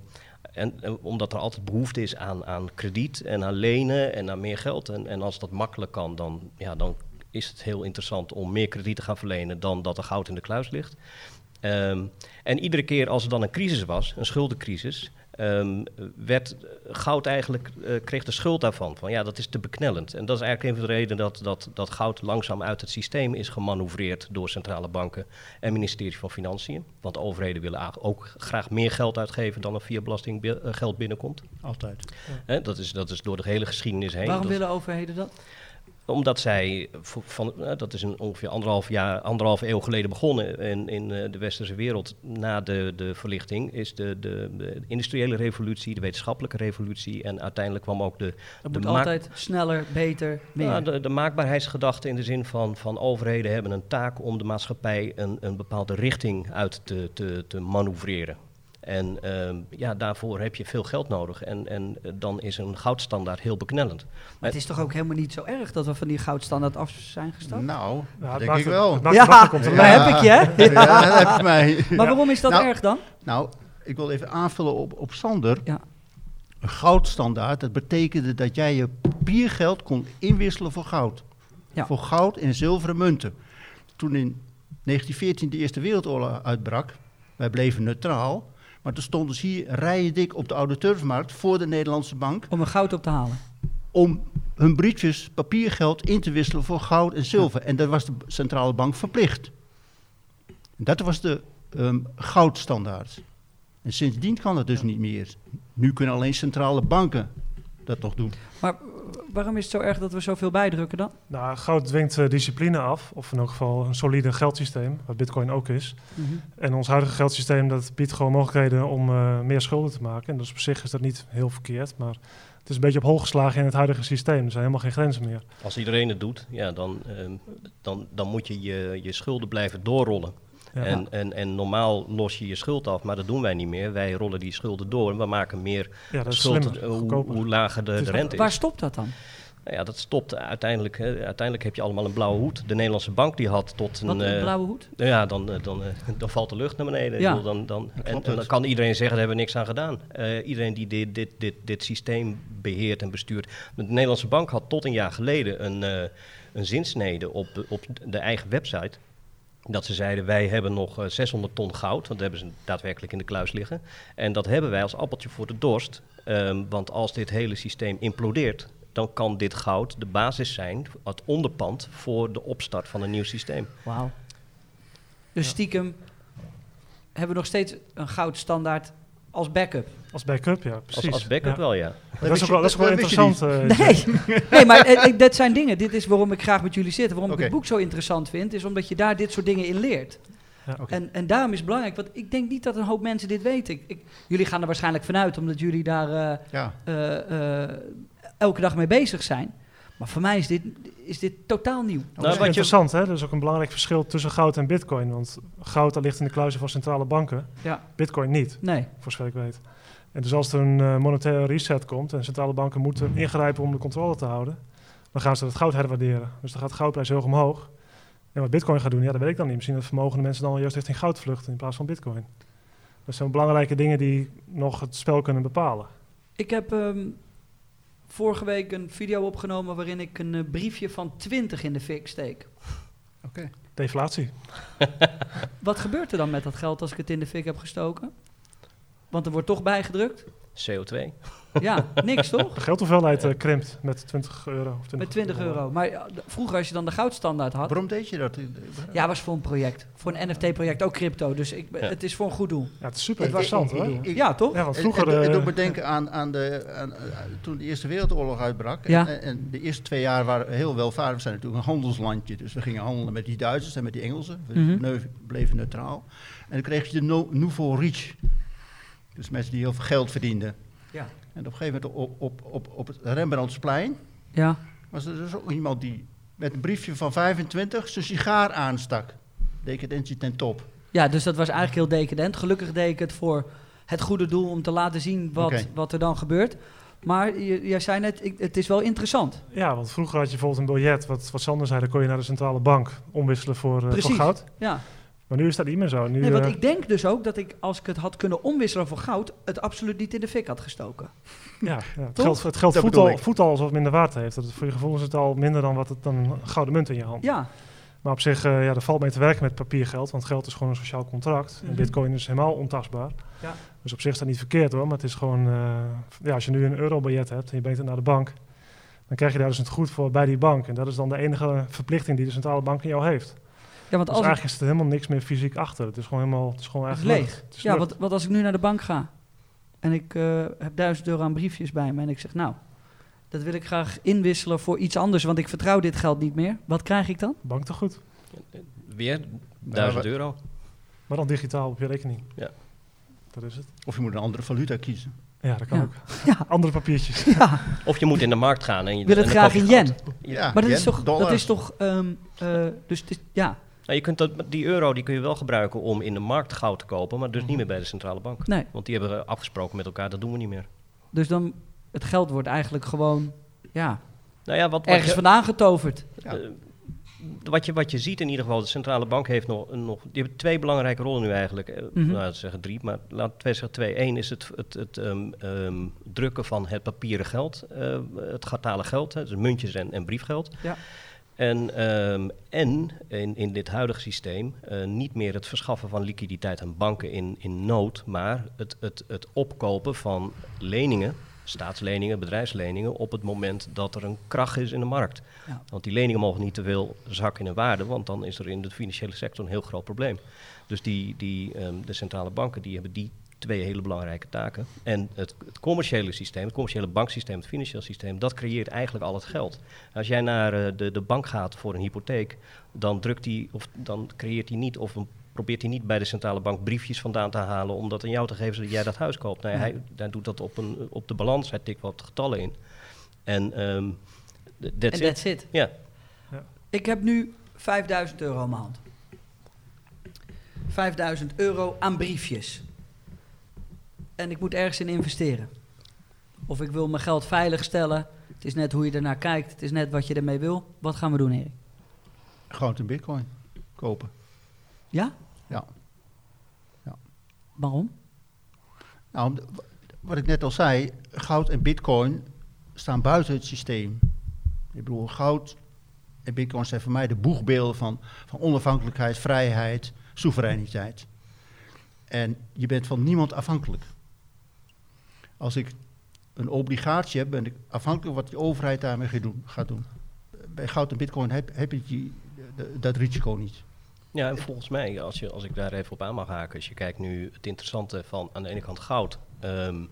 en, omdat er altijd behoefte is aan, aan krediet en aan lenen en aan meer geld. En, en als dat makkelijk kan, dan, ja, dan is het heel interessant om meer krediet te gaan verlenen dan dat er goud in de kluis ligt. Ehm, en iedere keer als er dan een crisis was, een schuldencrisis, ehm, werd goud eigenlijk, eh, kreeg de schuld daarvan. Van ja, dat is te beknellend. En dat is eigenlijk een van de redenen dat, dat, dat goud langzaam uit het systeem is gemanoeuvreerd door centrale banken en ministerie van Financiën. Want overheden willen ook graag meer geld uitgeven dan er via belasting eh, geld binnenkomt. Altijd. Hè, dat, is, dat is door de hele geschiedenis heen. Waarom Dat- willen overheden dat? Omdat zij, van, eh, dat is een ongeveer anderhalf, jaar, anderhalf eeuw geleden begonnen in, in eh, de westerse wereld. Na de, de verlichting is de, de, de industriële revolutie, de wetenschappelijke revolutie en uiteindelijk kwam ook de, Het De moet maak- altijd sneller, beter, meer. ja, de, de maakbaarheidsgedachte in de zin van, van overheden hebben een taak om de maatschappij een, een bepaalde richting uit te, te, te manoeuvreren. En ehm, ja, daarvoor heb je veel geld nodig. En, en eh, dan is een goudstandaard heel beknellend. Maar het is toch ook helemaal niet zo erg dat we van die goudstandaard af zijn gestapt? Nou, Ja, denk ik wel. het Ja, daar heb ik je, hè? Ja, heb je mij. Maar waarom is dat Nou, erg dan? Nou, ik wil even aanvullen op, op Sander. Ja. Een goudstandaard, dat betekende dat jij je papiergeld kon inwisselen voor goud. Ja. Voor goud en zilveren munten. Toen in 1914 de Eerste Wereldoorlog uitbrak, wij bleven neutraal. Maar toen stonden ze hier rijen dik op de Oude Turfmarkt voor de Nederlandse bank. Om er goud op te halen. om hun briefjes papiergeld in te wisselen voor goud en zilver. En dat was de centrale bank verplicht. En dat was de ehm, goudstandaard. En sindsdien kan dat dus niet meer. Nu kunnen alleen centrale banken dat nog doen. Maar waarom is het zo erg dat we zoveel bijdrukken dan? Nou, goud dwingt eh, discipline af, of in elk geval een solide geldsysteem, wat bitcoin ook is. En ons huidige geldsysteem dat biedt gewoon mogelijkheden om eh, meer schulden te maken. En dus op zich is dat niet heel verkeerd, maar het is een beetje op hol geslagen in het huidige systeem. Er zijn helemaal geen grenzen meer. Als iedereen het doet, ja, dan, ehm, dan, dan moet je, je je schulden blijven doorrollen. Ja. En, en, en normaal los je je schuld af, maar dat doen wij niet meer. Wij rollen die schulden door en we maken meer ja, dat is schuld slimmer, eh, hoe, hoe lager de, is de rente Waar is. stopt dat dan? Nou ja, dat stopt uiteindelijk. Hè. Uiteindelijk heb je allemaal een blauwe hoed. De Nederlandse bank die had tot Wat een... een eh, blauwe hoed? ja, dan, eh, dan, eh, dan valt de lucht naar beneden. Ja. dan, dan, en, en dan kan iedereen zeggen, daar hebben we niks aan gedaan. Eh, iedereen die dit, dit, dit, dit systeem beheert en bestuurt. De Nederlandse bank had tot een jaar geleden een, eh, een zinsnede op, op de eigen website. Dat ze zeiden, wij hebben nog eh, 600 ton goud, want dat hebben ze daadwerkelijk in de kluis liggen. En dat hebben wij als appeltje voor de dorst. Ehm, want als dit hele systeem implodeert, dan kan dit goud de basis zijn, het onderpand voor de opstart van een nieuw systeem. Wauw. Dus stiekem hebben we nog steeds een goudstandaard Als backup. Als backup, ja, Als, precies. als backup Ja. wel, ja. Dat is ook wel, dat is wel interessant. eh. Nee, nee maar eh, ik- dat zijn dingen. Dit is waarom ik graag met jullie zit. Waarom ik het boek zo interessant vind, is omdat je daar dit soort dingen in leert. Oké. En, en daarom is het belangrijk, want ik denk niet dat een hoop mensen dit weten. Ik, ik- jullie gaan er waarschijnlijk vanuit, omdat jullie daar eh, Ja, eh, eh, elke dag mee bezig zijn. Maar voor mij is dit, is dit totaal nieuw. Dat is Nou, wat je- interessant, hè? Er is ook een belangrijk verschil tussen goud en bitcoin. Want goud dat ligt in de kluizen van centrale banken, Ja, bitcoin niet, nee. voor zover ik weet. En dus als er een eh, monetaire reset komt en centrale banken moeten ingrijpen om de controle te houden, dan gaan ze het goud herwaarderen. Dus dan gaat de goudprijs heel erg omhoog. En wat bitcoin gaat doen, ja, dat weet ik dan niet. Misschien dat vermogende mensen dan juist richting goud vluchten in plaats van bitcoin. Dat zijn belangrijke dingen die nog het spel kunnen bepalen. Ik heb ehm, vorige week een video opgenomen waarin ik een eh, briefje van 20 in de fik steek. oké. Deflatie. Wat gebeurt er dan met dat geld als ik het in de fik heb gestoken? Want er wordt toch bijgedrukt? CO2. Ja, niks toch? De geldhoeveelheid eh, krimpt met 20 euro. Of 20 Met 20 euro. Maar d- vroeger als je dan de goudstandaard had... Waarom deed je dat? Ja, was voor een project. Voor een NFT-project, ook crypto. Dus ik, Ja. het is voor een goed doel. Ja, het is super Ik- interessant ik- hoor. ik- ik- ja, toch? Ja, want vroeger... en, en, eh, doet me denken aan, aan, de, aan, eh, toen de Eerste Wereldoorlog uitbrak. Ja. En, en de eerste twee jaar waren heel welvaardig. We zijn natuurlijk een handelslandje. Dus we gingen handelen met die Duitsers en met die Engelsen. We Mhm. bleven neutraal. En dan kreeg je de no, nouveau riche. Dus mensen die heel veel geld verdienden. Ja. En op een gegeven moment op, op, op, op het Rembrandtsplein Ja. was er dus ook iemand die met een briefje van 25 zijn sigaar aanstak. Decadentie ten top. ja, dus dat was eigenlijk heel decadent. Gelukkig deed ik het voor het goede doel om te laten zien wat, wat er dan gebeurt. Maar je- jij zei net, ik, het is wel interessant. Ja, want vroeger had je bijvoorbeeld een biljet, wat, wat Sander zei, dan kon je naar de centrale bank omwisselen voor, eh, voor Precies. goud. Ja. Maar nu is dat niet meer zo. Nu, Nee, want eh, ik denk dus ook dat ik, als ik het had kunnen omwisselen voor goud, het absoluut niet in de fik had gestoken. ja, ja, het geld, het geld Dat voelt, bedoel al, ik. voelt al alsof het minder waard heeft. Dat het, voor je gevoel is het al minder dan wat het dan een gouden munt in je hand. Ja, Maar op zich, eh ja, er valt mee te werken met papiergeld, want geld is gewoon een sociaal contract. Mhm. En bitcoin is helemaal ontastbaar. Ja. Dus op zich is dat niet verkeerd hoor, maar het is gewoon, eh, ja, als je nu een eurobiljet hebt en je brengt het naar de bank, dan krijg je daar dus het goed voor bij die bank. En dat is dan de enige verplichting die de centrale bank in jou heeft. Ja want Dus als ik, eigenlijk is er helemaal niks meer fysiek achter. Het is gewoon helemaal, het is gewoon Het is eigenlijk leeg. lucht. Het is ja, want, want als ik nu naar de bank ga en ik eh, heb duizend euro aan briefjes bij me en ik zeg, nou, dat wil ik graag inwisselen voor iets anders, want ik vertrouw dit geld niet meer. Wat krijg ik dan? Bank te goed. Weer 1000 wa- euro. Maar dan digitaal op je rekening. Ja. Dat is het. Of je moet een andere valuta kiezen. Ja, dat kan Ja. ook. Ja, Andere papiertjes. ja. Of je moet in de markt gaan en je wil het graag in yen. Ja, Maar dat is toch, dat is toch, ehm, eh, dus is- ja, Nou, je kunt dat, die euro die kun je wel gebruiken om in de markt goud te kopen, maar dus niet Mhm. meer bij de centrale bank. nee. Want die hebben afgesproken met elkaar, dat doen we niet meer. Dus dan, het geld wordt eigenlijk gewoon, ja, Nou ja, wat, wat ergens je- vandaan getoverd. Ja. Eh, wat, je, wat je ziet in ieder geval, de centrale bank heeft nog, nog die hebben twee belangrijke rollen nu eigenlijk. Eh, Mhm. Nou, zeggen drie, maar laten we zeggen twee. Eén is het, het, het ehm, ehm, drukken van het papieren geld, eh, het gatale geld, hè, dus muntjes en, en briefgeld. Ja. En, ehm, en in, in dit huidige systeem eh, niet meer het verschaffen van liquiditeit aan banken in, in nood, maar het, het, het opkopen van leningen, staatsleningen, bedrijfsleningen, op het moment dat er een kracht is in de markt. Ja. Want die leningen mogen niet te veel zakken in waarde, want dan is er in de financiële sector een heel groot probleem. Dus die, die, ehm, de centrale banken die hebben die twee hele belangrijke taken. En het, het commerciële systeem, het commerciële banksysteem, het financiële systeem, dat creëert eigenlijk al het geld. Als jij naar eh, de, de bank gaat voor een hypotheek, dan drukt die, of dan creëert hij niet, of een- probeert hij niet bij de centrale bank briefjes vandaan te halen om dat aan jou te geven zodat jij dat huis koopt. Nee, Ja. hij, hij doet dat op, een, op de balans, hij tikt wat getallen in. En ehm that's it. that's it. Ja. Ik heb nu 5000 euro hand. 5000 euro aan briefjes. En ik moet ergens in investeren. Of ik wil mijn geld veilig stellen. Het is net hoe je ernaar kijkt. Het is net wat je ermee wil. Wat gaan we doen, Erik? Goud en bitcoin kopen. Ja? Ja. Waarom? Nou, wat ik net al zei, goud en bitcoin staan buiten het systeem. Ik bedoel, goud en bitcoin zijn voor mij de boegbeelden van, van onafhankelijkheid, vrijheid, soevereiniteit. En je bent van niemand afhankelijk. Als ik een obligatie heb, ben ik afhankelijk wat de overheid daarmee gaat doen. Gaat doen. Bij goud en bitcoin heb, heb je die, dat risico niet. Ja, en volgens mij, als, je, als ik daar even op aan mag haken, als je kijkt nu het interessante van aan de ene kant goud. ehm,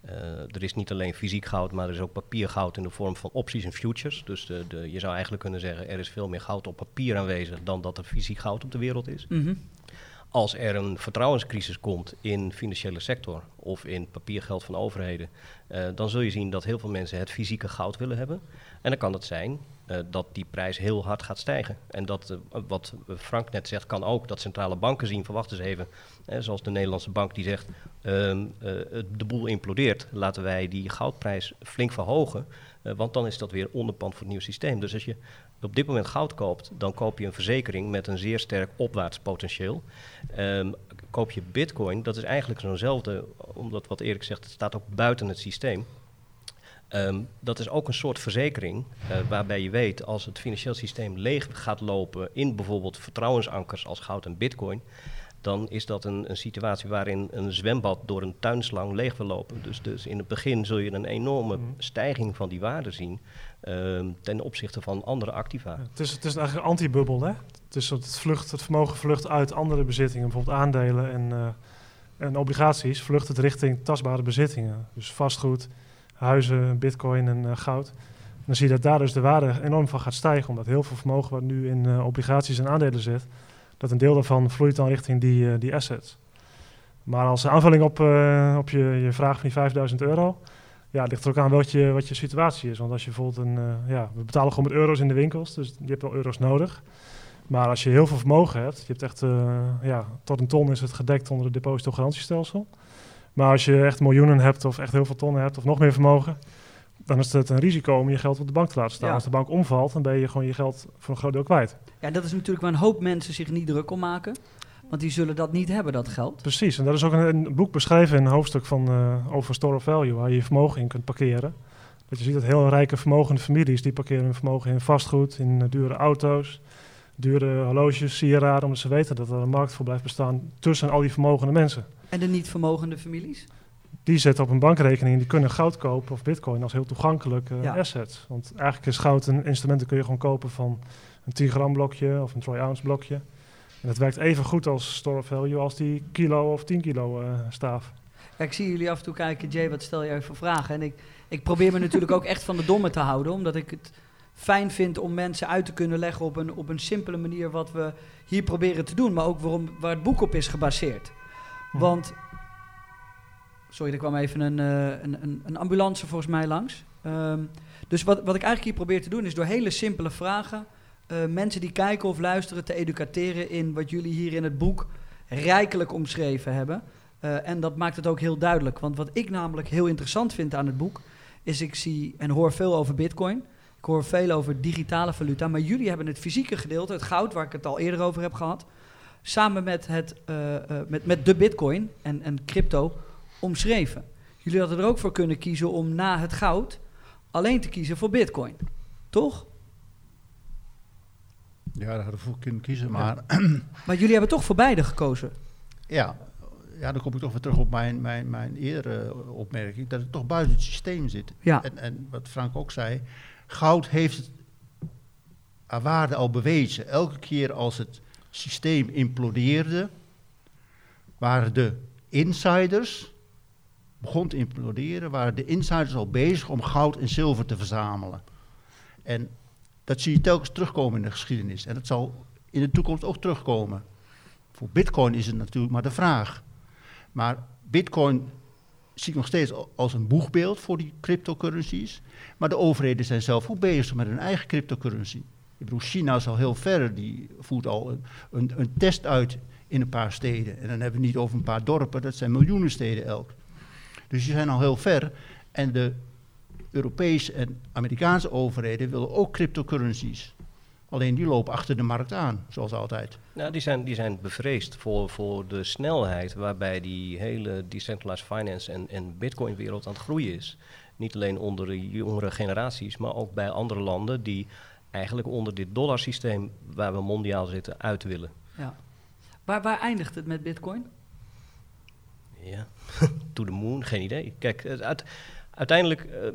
eh, er is niet alleen fysiek goud, maar er is ook papiergoud in de vorm van opties en futures. Dus de, de, je zou eigenlijk kunnen zeggen, er is veel meer goud op papier aanwezig dan dat er fysiek goud op de wereld is. Mhm. Als er een vertrouwenscrisis komt in financiële sector of in papiergeld van overheden, eh, dan zul je zien dat heel veel mensen het fysieke goud willen hebben. En dan kan het zijn eh, dat die prijs heel hard gaat stijgen. En dat, eh, wat Frank net zegt, kan ook dat centrale banken zien, van wacht eens even, hè, zoals de Nederlandse bank die zegt, ehm, eh, de boel implodeert, laten wij die goudprijs flink verhogen, want dan is dat weer onderpand voor het nieuwe systeem. Dus als je op dit moment goud koopt, dan koop je een verzekering met een zeer sterk opwaarts potentieel. Ehm, koop je bitcoin, dat is eigenlijk zo'nzelfde, omdat wat Erik zegt, het staat ook buiten het systeem. Ehm, dat is ook een soort verzekering eh, waarbij je weet als het financieel systeem leeg gaat lopen in bijvoorbeeld vertrouwensankers als goud en bitcoin, dan is dat een, een situatie waarin een zwembad door een tuinslang leeg wil lopen. Dus, dus in het begin zul je een enorme Mhm. stijging van die waarde zien ehm, ten opzichte van andere activa. Ja, het, is, het is eigenlijk een antibubbel, hè? Het, is, het, vlucht, het vermogen vlucht uit andere bezittingen, bijvoorbeeld aandelen en, eh, en obligaties, vlucht het richting tastbare bezittingen. Dus vastgoed, huizen, bitcoin en eh, goud. En dan zie je dat daar dus de waarde enorm van gaat stijgen, omdat heel veel vermogen wat nu in eh, obligaties en aandelen zit, dat een deel daarvan vloeit dan richting die, eh, die assets. Maar als aanvulling op, eh, op je, je vraag van die 5000 euro, ja, ligt er ook aan wat je, wat je situatie is. Want als je bijvoorbeeld een, eh, ja, we betalen gewoon met euro's in de winkels, dus je hebt wel euro's nodig. Maar als je heel veel vermogen hebt, je hebt echt, ja, tot een ton is het gedekt onder het depositogarantiestelsel. Maar als je echt miljoenen hebt of echt heel veel tonnen hebt of nog meer vermogen, dan is het een risico om je geld op de bank te laten staan. Ja. Als de bank omvalt, dan ben je gewoon je geld voor een groot deel kwijt. Ja, dat is natuurlijk waar een hoop mensen zich niet druk om maken. Want die zullen dat niet hebben, dat geld. Precies, en daar is ook een, een boek beschreven in een hoofdstuk van, eh, over store of value, waar je je vermogen in kunt parkeren. Dat je ziet dat heel rijke vermogende families, die parkeren hun vermogen in vastgoed, in eh, dure auto's, dure horloges, sieraden, omdat ze weten dat er een markt voor blijft bestaan tussen al die vermogende mensen. En de niet vermogende families? Die zetten op een bankrekening en die kunnen goud kopen of bitcoin als heel toegankelijk Ja. asset. Want eigenlijk is goud een instrument dat kun je gewoon kopen van een 10 gram blokje of een troy ounce blokje. En dat werkt even goed als store of value als die kilo of 10 kilo eh, staaf. Ja, ik zie jullie af en toe kijken, Jay, wat stel jij voor vragen? En ik, ik probeer me natuurlijk ook echt van de domme te houden, omdat ik het fijn vind om mensen uit te kunnen leggen op een, op een simpele manier wat we hier proberen te doen, maar ook waarom, waar het boek op is gebaseerd. Hm. Want, sorry, er kwam even een, eh, een, een, een ambulance volgens mij langs. Ehm, dus wat, wat ik eigenlijk hier probeer te doen is door hele simpele vragen eh, mensen die kijken of luisteren te educateren in wat jullie hier in het boek rijkelijk omschreven hebben. Eh, en dat maakt het ook heel duidelijk. Want wat ik namelijk heel interessant vind aan het boek, is ik zie en hoor veel over bitcoin. Ik hoor veel over digitale valuta. Maar jullie hebben het fysieke gedeelte, het goud, waar ik het al eerder over heb gehad, samen met, het, met, met de bitcoin en, en crypto omschreven. Jullie hadden er ook voor kunnen kiezen om na het goud alleen te kiezen voor bitcoin. Toch? Ja, daar hadden we voor kunnen kiezen. Maar Maar jullie hebben toch voor beide gekozen. ja, ja, dan kom ik toch weer terug op mijn, mijn, mijn eerdere opmerking. Dat het toch buiten het systeem zit. Ja. En, en wat Frank ook zei, goud heeft het aan waarde al bewezen. Elke keer als het systeem implodeerde, waren de insiders, begon te imploderen, waren de insiders al bezig om goud en zilver te verzamelen. En dat zie je telkens terugkomen in de geschiedenis. En dat zal in de toekomst ook terugkomen. Voor bitcoin is het natuurlijk maar de vraag. Maar bitcoin zie ik nog steeds al- als een boegbeeld voor die cryptocurrencies. Maar de overheden zijn zelf ook bezig met hun eigen cryptocurrency. Ik bedoel, China is al heel ver. Die voert al een, een, een test uit in een paar steden. En dan hebben we het niet over een paar dorpen, dat zijn miljoenen steden elk. Dus die zijn al heel ver. En de Europese en Amerikaanse overheden willen ook cryptocurrencies. Alleen die lopen achter de markt aan, zoals altijd. Nou, die zijn, die zijn bevreesd voor, voor de snelheid waarbij die hele decentralized finance en, en bitcoin-wereld aan het groeien is. Niet alleen onder de jongere generaties, maar ook bij andere landen die eigenlijk onder dit dollarsysteem waar we mondiaal zitten uit willen. Ja. Waar, waar eindigt het met bitcoin? Ja, to the moon, geen idee. Kijk, uiteindelijk, eh,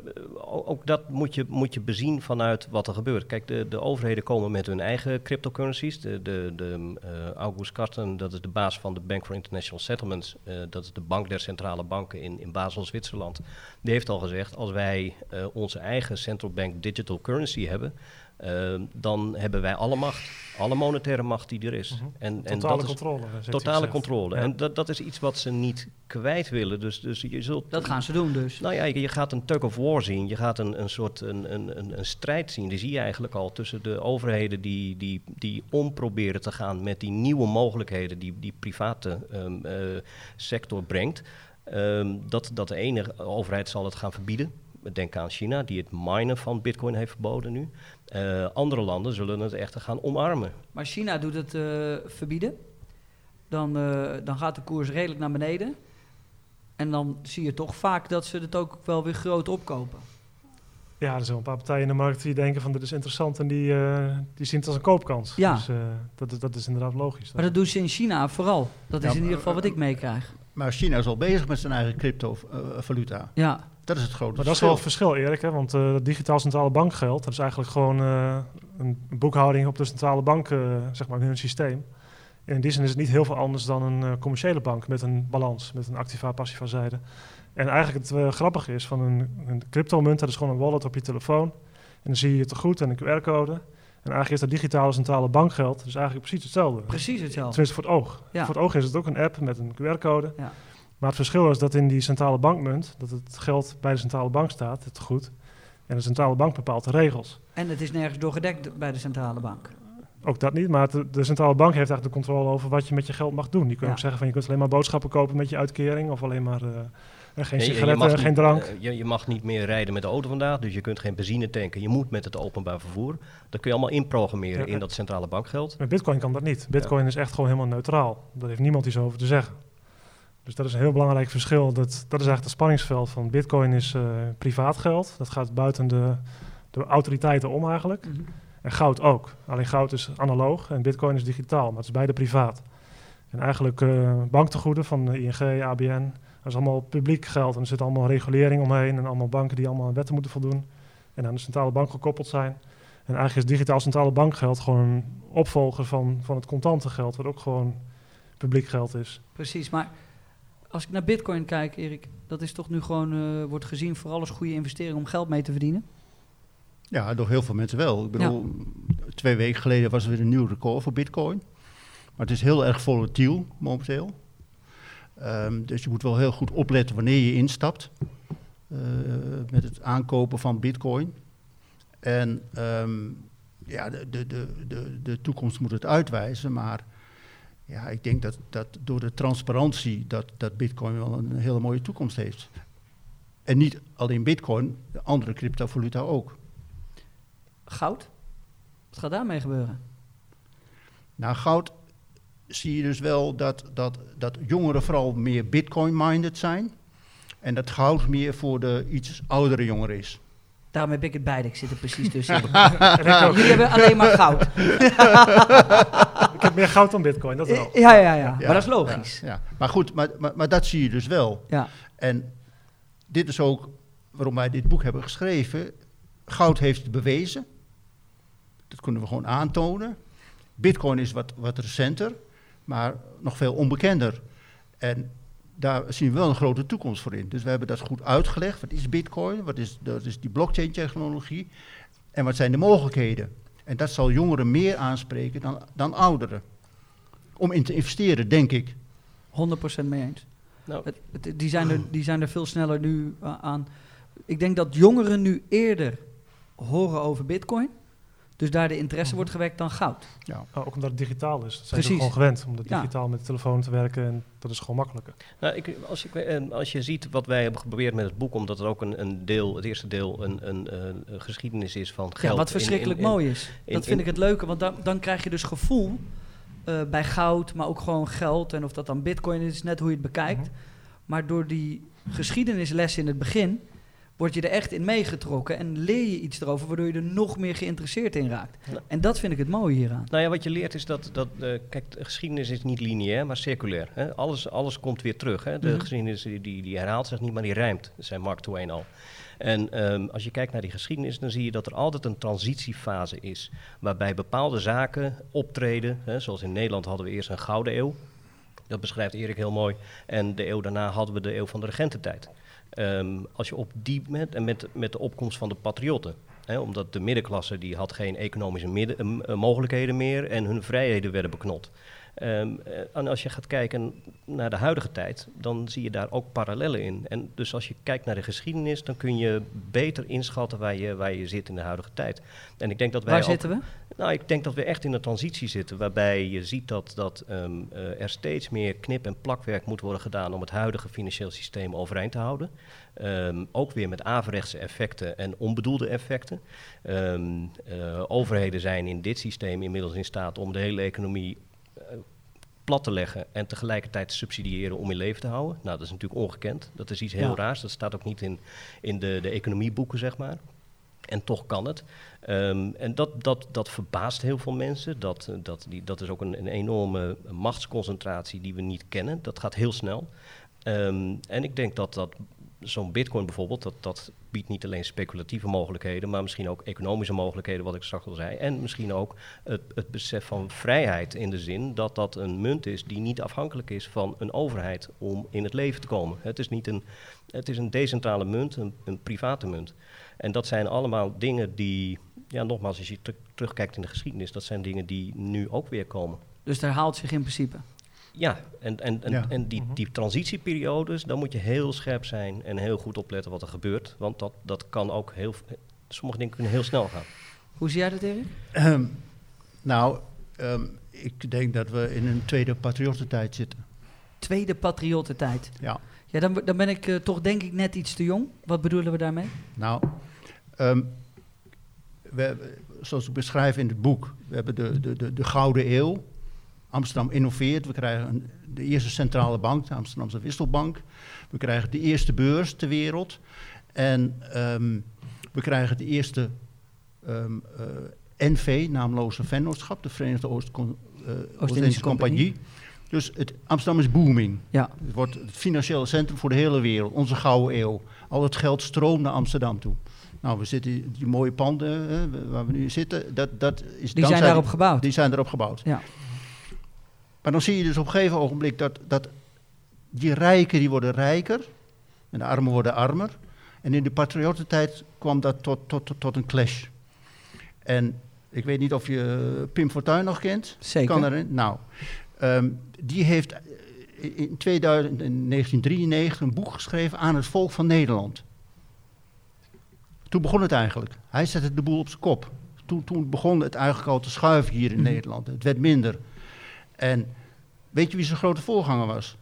ook dat moet je, moet je bezien vanuit wat er gebeurt. Kijk, de, de overheden komen met hun eigen cryptocurrencies. De, de, de, eh, August Karsten, dat is de baas van de Bank for International Settlements. eh, dat is de bank der centrale banken in, in Basel, Zwitserland. Die heeft al gezegd, als wij onze eigen central bank digital currency hebben... eh, dan hebben wij alle macht, alle monetaire macht die er is. Mhm. en, en Totale dat is controle. hij totale controle. Ja. En dat, dat is iets wat ze niet kwijt willen. Dus, dus je zult Dat gaan ze doen dus. nou ja, je, je gaat een tug of war zien. Je gaat een, een soort een, een, een, een strijd zien. Die zie je eigenlijk al tussen de overheden die, die, die om proberen te gaan met die nieuwe mogelijkheden die die private ehm, eh, sector brengt. Ehm, dat, dat de ene overheid zal het gaan verbieden. Denk aan China, die het minen van bitcoin heeft verboden nu. Eh, andere landen zullen het echter gaan omarmen. Maar China doet het eh, verbieden. Dan, eh, dan gaat de koers redelijk naar beneden. En dan zie je toch vaak dat ze het ook wel weer groot opkopen. Ja, er zijn wel een paar partijen in de markt die denken van dit is interessant en die, eh, die zien het als een koopkans. Ja. Dus eh, dat, is, dat is inderdaad logisch. Maar dat doen ze in China vooral. Dat Ja, is in maar, ieder geval wat ik meekrijg. Maar China is al bezig met zijn eigen cryptovaluta. Ja, dat is het grote Maar dat is wel het verschil, Erik. Hè? Want eh, dat digitaal centrale bankgeld, dat is eigenlijk gewoon eh, een boekhouding op de centrale bank, eh, zeg maar, in hun systeem. En in die zin is het niet heel veel anders dan een eh, commerciële bank met een balans, met een activa-passiva zijde. En eigenlijk het grappige is van een, een cryptomunt, dat is gewoon een wallet op je telefoon. En dan zie je het goed en een QR-code. En eigenlijk is dat digitale centrale bankgeld dus eigenlijk precies hetzelfde. precies hetzelfde. Tenminste voor het oog. Ja. Voor het oog is het ook een app met een QR-code. Ja. Maar het verschil is dat in die centrale bankmunt, dat het geld bij de centrale bank staat, het goed. En de centrale bank bepaalt de regels. En het is nergens doorgedekt bij de centrale bank. Ook dat niet, maar de, de centrale bank heeft eigenlijk de controle over wat je met je geld mag doen. Die kun Ja. ook zeggen van je kunt alleen maar boodschappen kopen met je uitkering of alleen maar eh, eh, geen Nee, je- je sigaretten, mag geen niet, drank. eh, je, je mag niet meer rijden met de auto vandaag, dus je kunt geen benzine tanken. Je moet met het openbaar vervoer. Dat kun je allemaal inprogrammeren Ja, in dat centrale bankgeld. Met Bitcoin kan dat niet. Bitcoin is echt gewoon helemaal neutraal. Daar heeft niemand iets over te zeggen. Dus dat is een heel belangrijk verschil. Dat, dat is eigenlijk het spanningsveld van Bitcoin is eh, privaat geld. Dat gaat buiten de, de autoriteiten om eigenlijk. Mhm. En goud ook. Alleen goud is analoog en Bitcoin is digitaal, maar het is beide privaat. En eigenlijk eh banktegoeden van de ING, ABN, dat is allemaal publiek geld. En er zit allemaal regulering omheen en allemaal banken die allemaal aan wetten moeten voldoen. En aan de centrale bank gekoppeld zijn. En eigenlijk is digitaal centrale bankgeld gewoon een opvolger van, van het contante geld, wat ook gewoon publiek geld is. Precies, maar als ik naar bitcoin kijk, Erik, dat is toch nu gewoon, eh, wordt gezien vooral als goede investering om geld mee te verdienen? Ja, door heel veel mensen wel. Ik bedoel, twee weken geleden was er weer een nieuw record voor bitcoin. Maar het is heel erg volatiel momenteel. Ehm, dus je moet wel heel goed opletten wanneer je instapt eh, met het aankopen van bitcoin. En ehm, ja, de, de, de, de, de toekomst moet het uitwijzen, maar ja, ik denk dat, dat door de transparantie dat, dat bitcoin wel een hele mooie toekomst heeft. En niet alleen bitcoin, de andere cryptovaluta ook. Goud? Wat gaat daarmee gebeuren? Nou, goud zie je dus wel dat, dat, dat jongeren vooral meer bitcoin-minded zijn. En dat goud meer voor de iets oudere jongeren is. Daarom heb ik het beide, ik zit er precies tussen. Jullie hebben alleen maar goud. Ik heb meer goud dan bitcoin, dat wel. Ja, ja, ja, maar dat is logisch. Ja, ja. Maar goed, maar, maar, maar dat zie je dus wel. Ja, En dit is ook waarom wij dit boek hebben geschreven. Goud heeft het bewezen. Dat kunnen we gewoon aantonen. Bitcoin is wat, wat recenter, maar nog veel onbekender. En daar zien we wel een grote toekomst voor in. Dus we hebben dat goed uitgelegd. Wat is Bitcoin? Wat is, dat is die blockchain-technologie? En wat zijn de mogelijkheden? En dat zal jongeren meer aanspreken dan, dan ouderen. Om in te investeren, denk ik. 100% mee eens. Nou, Het, het- die, zijn er, die zijn er veel sneller nu uh, aan. Ik denk dat jongeren nu eerder horen over bitcoin. Dus daar de interesse wordt gewekt dan goud. Ja. Oh, ook omdat het digitaal is. Dat zijn Precies. gewoon gewend om Ja. digitaal met de telefoon te werken. En dat is gewoon makkelijker. Nou, ik, als, ik, eh, als je ziet wat wij hebben geprobeerd met het boek, omdat het ook een, een deel, het eerste deel, een, een, eh, een geschiedenis is van geld. Ja, wat verschrikkelijk in- in- mooi is. in- dat vind in- ik het leuke, want dan, dan krijg je dus gevoel eh, bij goud, maar ook gewoon geld. En of dat dan bitcoin is, net hoe je het bekijkt. Mhm. Maar door die geschiedenisles in het begin word je er echt in meegetrokken en leer je iets erover, waardoor je er nog meer geïnteresseerd in raakt. Ja. En dat vind ik het mooie hieraan. Nou ja, wat je leert is dat, dat eh, kijk, de geschiedenis is niet lineair, maar circulair. Hè? Alles, alles komt weer terug. Hè? De Mhm. geschiedenis die, die, die herhaalt zich niet, maar die rijmt, zei Mark Twain al. En ehm, als je kijkt naar die geschiedenis, dan zie je dat er altijd een transitiefase is. Waarbij bepaalde zaken optreden. Hè? Zoals in Nederland hadden we eerst een gouden eeuw. Dat beschrijft Erik heel mooi. En de eeuw daarna hadden we de eeuw van de regententijd. Ehm, als je op die met, met, met de opkomst van de patriotten. Hè, omdat de middenklasse die had geen economische midden, eh, eh, mogelijkheden meer en hun vrijheden werden beknot. Ehm, eh, en als je gaat kijken naar de huidige tijd, dan zie je daar ook parallellen in. En dus als je kijkt naar de geschiedenis, dan kun je beter inschatten waar je, waar je zit in de huidige tijd. En ik denk dat wij Waar ook- zitten we? nou, ik denk dat we echt in een transitie zitten, waarbij je ziet dat, dat ehm, eh, er steeds meer knip- en plakwerk moet worden gedaan om het huidige financieel systeem overeind te houden. Ehm, ook weer met averechtse effecten en onbedoelde effecten. Eh, overheden zijn in dit systeem inmiddels in staat om de hele economie plat te leggen en tegelijkertijd te subsidiëren om in leven te houden. Nou, dat is natuurlijk ongekend. Dat is iets heel Ja. raars. Dat staat ook niet in, in de, de economieboeken, zeg maar. En toch kan het. Ehm, en dat, dat, dat verbaast heel veel mensen. Dat, eh, dat, die, dat is ook een, een enorme machtsconcentratie die we niet kennen. Dat gaat heel snel. Ehm, en ik denk dat, dat zo'n bitcoin bijvoorbeeld, dat, dat biedt niet alleen speculatieve mogelijkheden, maar misschien ook economische mogelijkheden, wat ik straks al zei. En misschien ook het, het besef van vrijheid in de zin dat dat een munt is die niet afhankelijk is van een overheid om in het leven te komen. Het is, niet een, het is een decentrale munt, een, een private munt. En dat zijn allemaal dingen die, ja, nogmaals, als je ter- terugkijkt in de geschiedenis, dat zijn dingen die nu ook weer komen. Dus het herhaalt zich in principe. Ja, en, en, en, Ja. en die, Mhm. die transitieperiodes, dan moet je heel scherp zijn en heel goed opletten wat er gebeurt. Want dat, dat kan ook heel, sommige dingen kunnen heel snel gaan. Hoe zie jij dat, Erik? Ehm, nou, ehm, ik denk dat we in een tweede patriottentijd zitten. Tweede patriottentijd. Ja. Ja, dan, dan ben ik eh, toch denk ik net iets te jong. Wat bedoelen we daarmee? Nou, ehm, we, zoals ik beschrijf in het boek, we hebben de, de, de, de Gouden Eeuw. Amsterdam innoveert. We krijgen een, de eerste centrale bank, de Amsterdamse Wisselbank. We krijgen de eerste beurs ter wereld. En ehm, we krijgen de eerste ehm, eh, NV, naamloze vennootschap, de Verenigde uh, Oost-Indische Compagnie. Dus het, Amsterdam is booming. Ja. Het wordt het financiële centrum voor de hele wereld, onze gouden eeuw. Al het geld stroomt naar Amsterdam toe. Nou, we zitten in die mooie panden hè, waar we nu zitten, dat, dat is Die zijn daarop gebouwd. Die zijn erop gebouwd. Ja. Maar dan zie je dus op een gegeven ogenblik dat, dat die rijken die worden rijker en de armen worden armer. En in de patriottentijd kwam dat tot, tot, tot, tot een clash. En ik weet niet of je Pim Fortuyn nog kent. Zeker. Kan erin? Nou, ehm, die heeft eh, in 2000, in 1993 een boek geschreven aan het volk van Nederland. Toen begon het eigenlijk. Hij zette de boel op zijn kop. Toen, toen begon het eigenlijk al te schuiven hier in Mhm. Nederland. Het werd minder. En weet je wie zijn grote voorganger was?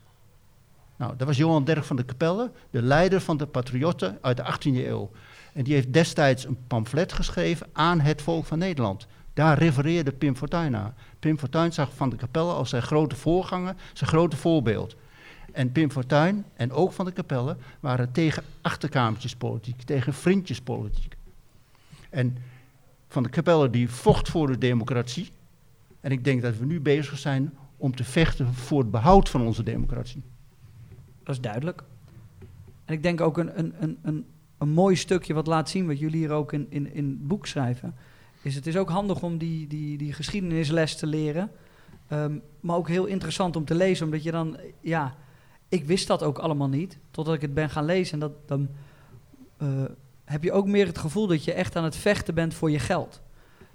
Nou, dat was Johan Derk van de Capelle, de leider van de patriotten uit de 18e eeuw. En die heeft destijds een pamflet geschreven aan het volk van Nederland. Daar refereerde Pim Fortuyn naar. Pim Fortuyn zag Van de Capelle als zijn grote voorganger, zijn grote voorbeeld. En Pim Fortuyn en ook Van de Capelle waren tegen achterkamertjespolitiek, tegen vriendjespolitiek. En Van de Capelle die vocht voor de democratie. En ik denk dat we nu bezig zijn om te vechten voor het behoud van onze democratie. Dat is duidelijk. En ik denk ook een, een, een, een, mooi stukje wat laat zien, wat jullie hier ook in, in, in het boek schrijven, is het is ook handig om die, die, die geschiedenisles te leren. Ehm, maar ook heel interessant om te lezen, omdat je dan, ja, ik wist dat ook allemaal niet, totdat ik het ben gaan lezen. En dat, dan eh, heb je ook meer het gevoel dat je echt aan het vechten bent voor je geld.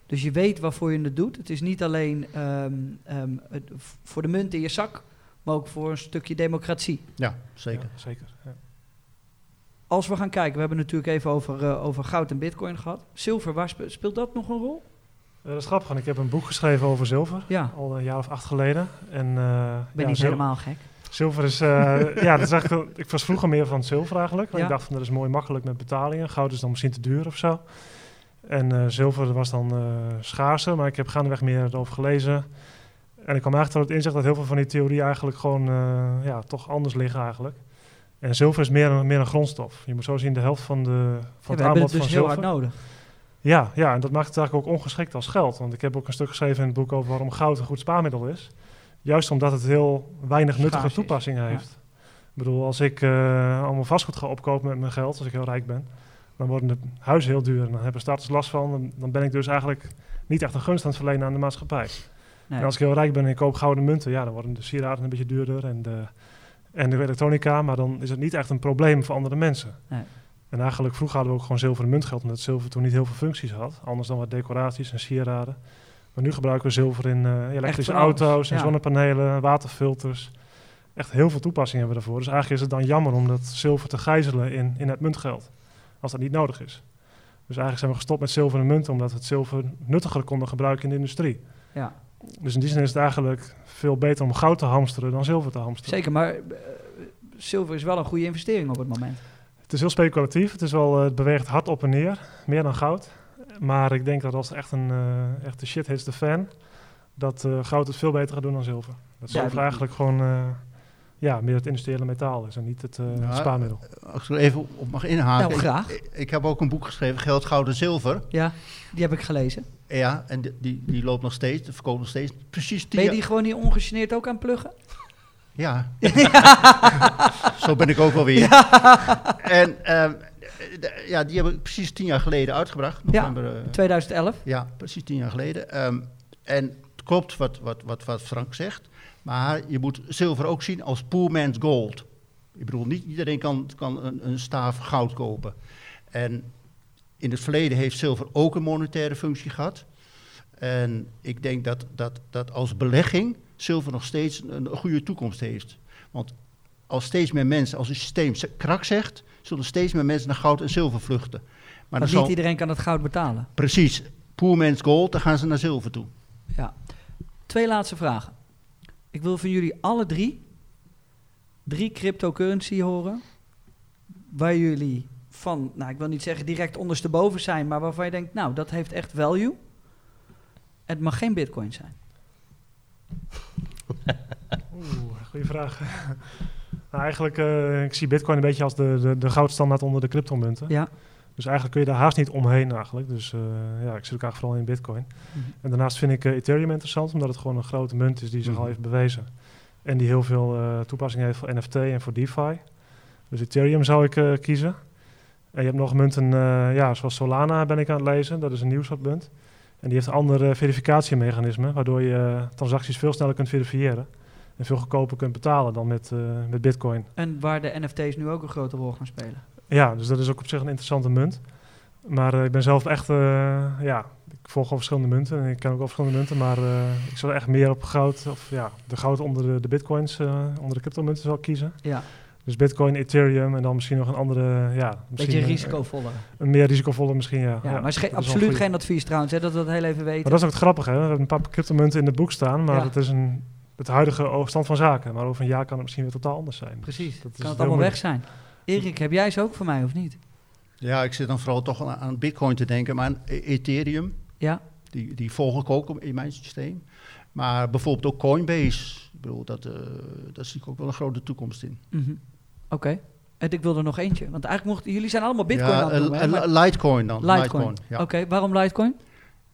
Dus je weet waarvoor je het doet. Het is niet alleen ehm, ehm, het, voor de munt in je zak, maar ook voor een stukje democratie. Ja, zeker. Ja, zeker. Ja. Als we gaan kijken, we hebben natuurlijk even over, eh, over goud en bitcoin gehad. Zilver, waar spe- speelt dat nog een rol? Eh, dat is grappig, want ik heb een boek geschreven over zilver, Ja, al een jaar of acht geleden. En, eh, ben ja, niet zil- helemaal gek. Zilver is, eh, ja, dat is eigenlijk, ik was vroeger meer van zilver eigenlijk. Want Ja. Ik dacht van dat is mooi makkelijk met betalingen. Goud is dan misschien te duur of zo. En eh, zilver was dan eh schaarser, maar ik heb gaandeweg meer erover gelezen. En ik kwam eigenlijk tot het inzicht dat heel veel van die theorieën eigenlijk gewoon eh, ja, toch anders liggen eigenlijk. En zilver is meer een, meer een grondstof. Je moet zo zien, de helft van, de, van Ja, het we hebben aanbod het dus van heel zilver. hard nodig. Ja, ja, en dat maakt het eigenlijk ook ongeschikt als geld. Want ik heb ook een stuk geschreven in het boek over waarom goud een goed spaarmiddel is. Juist omdat het heel weinig nuttige toepassingen ja. heeft. Ik bedoel, als ik allemaal vastgoed ga opkopen met mijn geld, als ik heel rijk ben, dan worden de huizen heel duur. En dan hebben starters last van. Dan ben ik dus eigenlijk niet echt een gunst aan het verlenen aan de maatschappij. Nee. En als ik heel rijk ben en ik koop gouden munten, ja, dan worden de sieraden een beetje duurder en de, en de elektronica. Maar dan is het niet echt een probleem voor andere mensen. Nee. En eigenlijk vroeger hadden we ook gewoon zilveren muntgeld, omdat zilver toen niet heel veel functies had. Anders dan wat decoraties en sieraden. Maar nu gebruiken we zilver in eh, elektrische auto's, en ja. zonnepanelen, waterfilters. Echt heel veel toepassingen hebben we daarvoor. Dus eigenlijk is het dan jammer om dat zilver te gijzelen in, in het muntgeld. Als dat niet nodig is. Dus eigenlijk zijn we gestopt met zilveren munten, omdat we het zilver nuttiger konden gebruiken in de industrie. Ja, Dus in die zin is het eigenlijk veel beter om goud te hamsteren dan zilver te hamsteren. zeker. Maar eh, zilver is wel een goede investering op het moment. Het is heel speculatief. Het, is wel, eh, het beweegt hard op en neer. Meer dan goud. Maar ik denk dat als echt een, eh echt de shit hits de fan, dat eh, goud het veel beter gaat doen dan zilver. Dat Ja, zilver die- eigenlijk gewoon eh, ja, meer het industriële metaal is en niet het, eh, Ja, spaarmiddel. Als ik er even op mag inhaken. Nou, graag. Ik, ik heb ook een boek geschreven, Geld, Goud en Zilver. Ja, die heb ik gelezen. Ja, en die, die, die loopt nog steeds, de verkoopt nog steeds. Precies tien Ben je die gewoon niet ongegeneerd ook aan pluggen? Ja. Zo ben ik ook wel weer. En ehm, ja, die heb ik precies tien jaar geleden uitgebracht. Ja. November, eh, 2011. ja, precies tien jaar geleden. Ehm, en het klopt wat, wat, wat, wat Frank zegt. Maar je moet zilver ook zien als poor man's gold. Ik bedoel, niet iedereen kan, kan een, een staaf goud kopen. En in het verleden heeft zilver ook een monetaire functie gehad. En ik denk dat, dat, dat als belegging zilver nog steeds een, een goede toekomst heeft. Want als steeds meer mensen, als het systeem krak zegt, zullen steeds meer mensen naar goud en zilver vluchten. Maar niet zal, iedereen kan het goud betalen. precies, poor man's gold, dan gaan ze naar zilver toe. Ja. Twee laatste vragen. Ik wil van jullie alle drie drie cryptocurrency horen. Waar jullie van, nou ik wil niet zeggen direct ondersteboven zijn, maar waarvan je denkt, nou dat heeft echt value. Het mag geen bitcoin zijn. Oeh, goede vraag. nou, eigenlijk, eh, ik zie bitcoin een beetje als de, de, de goudstandaard onder de cryptomunten. Ja. Dus eigenlijk kun je daar haast niet omheen eigenlijk. Dus eh, ja, ik zit ook eigenlijk vooral in bitcoin. Mhm. En daarnaast vind ik eh, Ethereum interessant, omdat het gewoon een grote munt is die zich al Mhm. heeft bewezen. En die heel veel eh toepassingen heeft voor NFT en voor DeFi. Dus Ethereum zou ik kiezen. En je hebt nog munten, ja, zoals Solana ben ik aan het lezen. Dat is een nieuw soort munt. En die heeft een ander eh, verificatiemechanisme, waardoor je transacties veel sneller kunt verifiëren. En veel goedkoper kunt betalen dan met, met bitcoin. En waar de NFT's nu ook een grote rol gaan spelen. Ja, dus dat is ook op zich een interessante munt. Maar eh, ik ben zelf echt, eh, ja, ik volg al verschillende munten en ik ken ook al verschillende munten, maar eh, ik zou echt meer op goud, of ja, de goud onder de, de bitcoins, onder de cryptomunten zal ik kiezen. Ja, Dus bitcoin, ethereum en dan misschien nog een andere, ja, beetje risicovoller. Een, meer risicovolle misschien, ja. Ja, maar is absoluut geen advies trouwens, hè, dat we dat heel even weten. Maar dat is ook het grappige, hè. We hebben een paar cryptomunten in het boek staan, maar Ja. het is een, het huidige stand van zaken. Maar over een jaar kan het misschien weer totaal anders zijn. Precies, Dus dat kan het allemaal weg zijn. Erik, heb jij ze ook voor mij of niet? Ja, ik zit dan vooral toch aan- aan bitcoin te denken, maar aan E- Ethereum, Ja, die, die volg ik ook in mijn systeem. Maar bijvoorbeeld ook Coinbase, ik bedoel, dat, eh daar zie ik ook wel een grote toekomst in. mhm. oké. En ik wil er nog eentje, want eigenlijk mochten jullie zijn allemaal bitcoin ja, aan het eh, maar- Litecoin dan. Litecoin. ja. Oké, waarom Litecoin?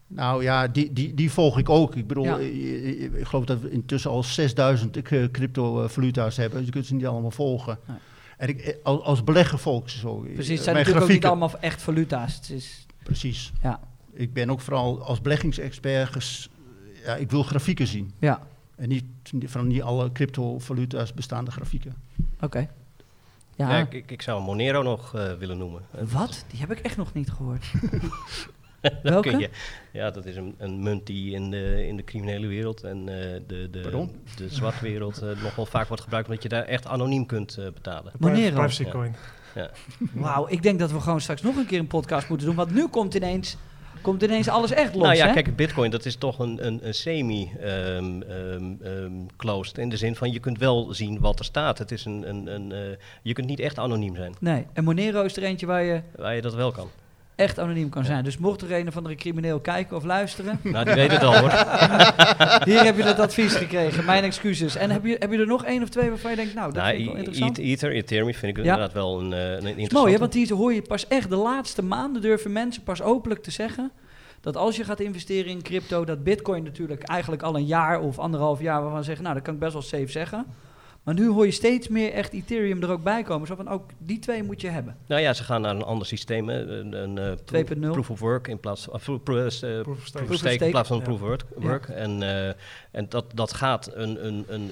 Nou ja, die, die, die volg ik ook. Ik bedoel, Ja. eh, eh, ik geloof dat we intussen al 6000 k- cryptovaluta's hebben. Dus je kunt ze niet allemaal volgen. Nee. En ik, eh, als, als belegger ze zo. Precies, het Eh, zijn mijn natuurlijk ook niet grafieken- allemaal echt valuta's. Het is, Precies. ja, Ik ben ook vooral als beleggingsexpert, ges- ja, ik wil grafieken zien. ja, En niet van niet alle cryptovaluta's bestaande grafieken. oké. Ja, Ja, ik, ik, ik zou Monero nog eh, willen noemen. wat? Die heb ik echt nog niet gehoord. Dat Welke? kun je- ja, dat is een, een munt die in de, in de criminele wereld en eh, de, de, Pardon? de zwarte wereld eh, nog wel vaak wordt gebruikt, omdat je daar echt anoniem kunt eh, betalen. De Monero. Privacy Ja. coin. Wauw, ik denk dat we gewoon straks nog een keer een podcast moeten doen. Want nu komt ineens, komt ineens alles echt los, nou ja, hè? kijk, Bitcoin dat is toch een, een, een semi-closed. in de zin van je kunt wel zien wat er staat. Het is een, een, een, eh, je kunt niet echt anoniem zijn, Nee, en Monero is er eentje waar je waar je dat wel kan. Echt anoniem kan zijn. Dus mocht er een of andere crimineel kijken of luisteren, Nou, die weet het al hoor. hier heb je het advies gekregen. Mijn excuses. En heb je, heb je er nog één of twee waarvan je denkt, nou, dat Nou, vind ik wel E- interessant? E- Ether, Ethereum vind ik Ja. inderdaad wel een, eh, een interessante. mooi, hè? want die hoor je pas echt de laatste maanden durven mensen pas openlijk te zeggen. Dat als je gaat investeren in crypto, dat bitcoin natuurlijk eigenlijk al een jaar of anderhalf jaar waarvan zeggen, nou dat kan ik best wel safe zeggen. Maar nu hoor je steeds meer echt Ethereum er ook bij komen. Zo van ook die twee moet je hebben. Nou ja, ze gaan naar een ander systeem. hè, Een, een eh, pro- 2.0. proof of work in plaats van pro- eh, Proof of stake. proof of Proof of stake in plaats van Ja. proof of work. work. En, eh, en dat, dat gaat een, een, een.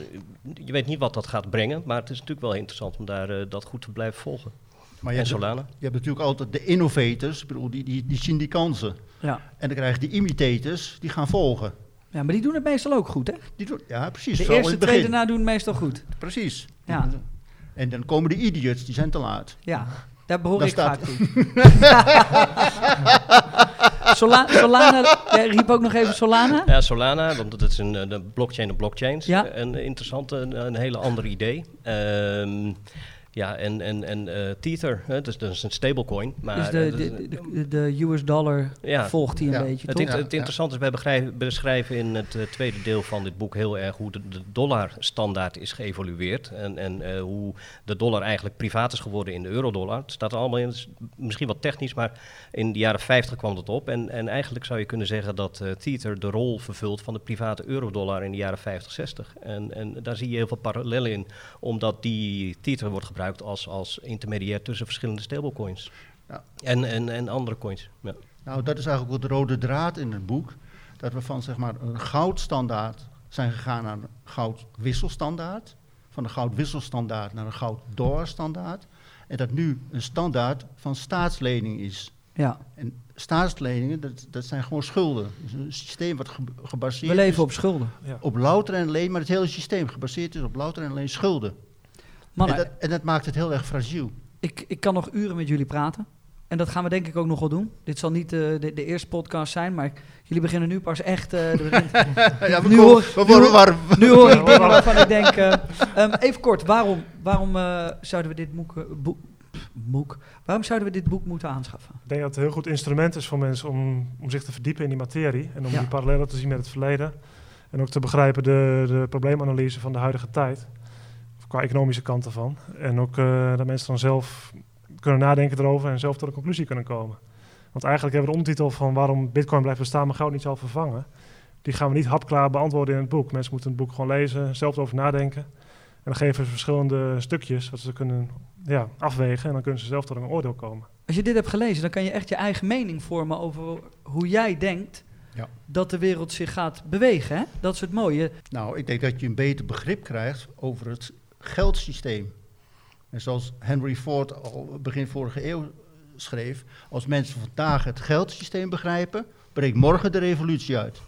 Je weet niet wat dat gaat brengen, maar het is natuurlijk wel interessant om daar eh, dat goed te blijven volgen. Maar je en hebt, Solana. je hebt natuurlijk altijd de innovators, ik bedoel, die, die, die zien die kansen. Ja. En dan krijg je die imitators, die gaan volgen. Ja, maar die doen het meestal ook goed, hè? Die doen, ja, precies. De eerste twee begin. daarna doen het meestal goed. Precies. Ja. En dan komen de idiots, die zijn te laat. Ja, daar behoor Daar ik staat- vaak toe. Sola- Solana, jij riep ook nog even Solana? Ja, Solana, want dat is een eh, de blockchain op blockchains. Ja. Een interessante, een, een hele ander idee. Ehm, ja, en, en, en eh, Tether, hè, dus dat is een stablecoin. Maar, Dus de, eh, de, de, de US dollar Ja. volgt die een Ja. beetje, Het, toch? int- Ja, het ja. interessante is, wij begrijpen- beschrijven in het eh, tweede deel van dit boek heel erg hoe de, de dollarstandaard is geëvolueerd. En, en eh, hoe de dollar eigenlijk privaat is geworden in de eurodollar. Het staat er allemaal in, misschien wat technisch, maar in de jaren 50 kwam dat op. En, en eigenlijk zou je kunnen zeggen dat eh Tether de rol vervult van de private eurodollar in de jaren 50, 60. En, en daar zie je heel veel parallellen in, omdat die Tether wordt gebruikt als, als intermediair tussen verschillende stablecoins. Ja. En, en, en andere coins. Ja. Nou, dat is eigenlijk ook de rode draad in het boek. Dat we van zeg maar een goudstandaard zijn gegaan naar een goudwisselstandaard. Van een goudwisselstandaard naar een goud-dollarstandaard. En dat nu een standaard van staatslening is. Ja, En staatsleningen, dat, dat zijn gewoon schulden. Dus een systeem wat ge- gebaseerd we leven is op schulden. Ja. op louter en alleen, maar het hele systeem gebaseerd is op louter en alleen schulden. Mannen, en, dat, en dat maakt het heel erg fragiel. ik, ik kan nog uren met jullie praten. En dat gaan we denk ik ook nog wel doen. Dit zal niet eh, de, de eerste podcast zijn, maar jullie beginnen nu pas echt... eh, begint- ja, we, Nu hoor- we nu hoor- warm. nu hoor ik dingen waarvan ik denk... eh, ehm, even kort, waarom, waarom eh, zouden we dit boek, boek, boek... Waarom zouden we dit boek moeten aanschaffen? Ik denk dat het een heel goed instrument is voor mensen om, om zich te verdiepen in die materie. En om Ja. die parallellen te zien met het verleden. En ook te begrijpen de, de probleemanalyse van de huidige tijd. Qua economische kant ervan. En ook eh, dat mensen dan zelf kunnen nadenken erover en zelf tot een conclusie kunnen komen. Want eigenlijk hebben we de ondertitel van waarom bitcoin blijft bestaan, maar goud niet zal vervangen. Die gaan we niet hapklaar beantwoorden in het boek. Mensen moeten het boek gewoon lezen, zelf erover nadenken. En dan geven ze verschillende stukjes wat ze kunnen ja, afwegen. En dan kunnen ze zelf tot een oordeel komen. Als je dit hebt gelezen, dan kan je echt je eigen mening vormen over hoe jij denkt Ja. dat de wereld zich gaat bewegen. Hè? Dat is het mooie. Nou, ik denk dat je een beter begrip krijgt over het geldsysteem. En zoals Henry Ford al begin vorige eeuw schreef, als mensen vandaag het geldsysteem begrijpen, breekt morgen de revolutie uit.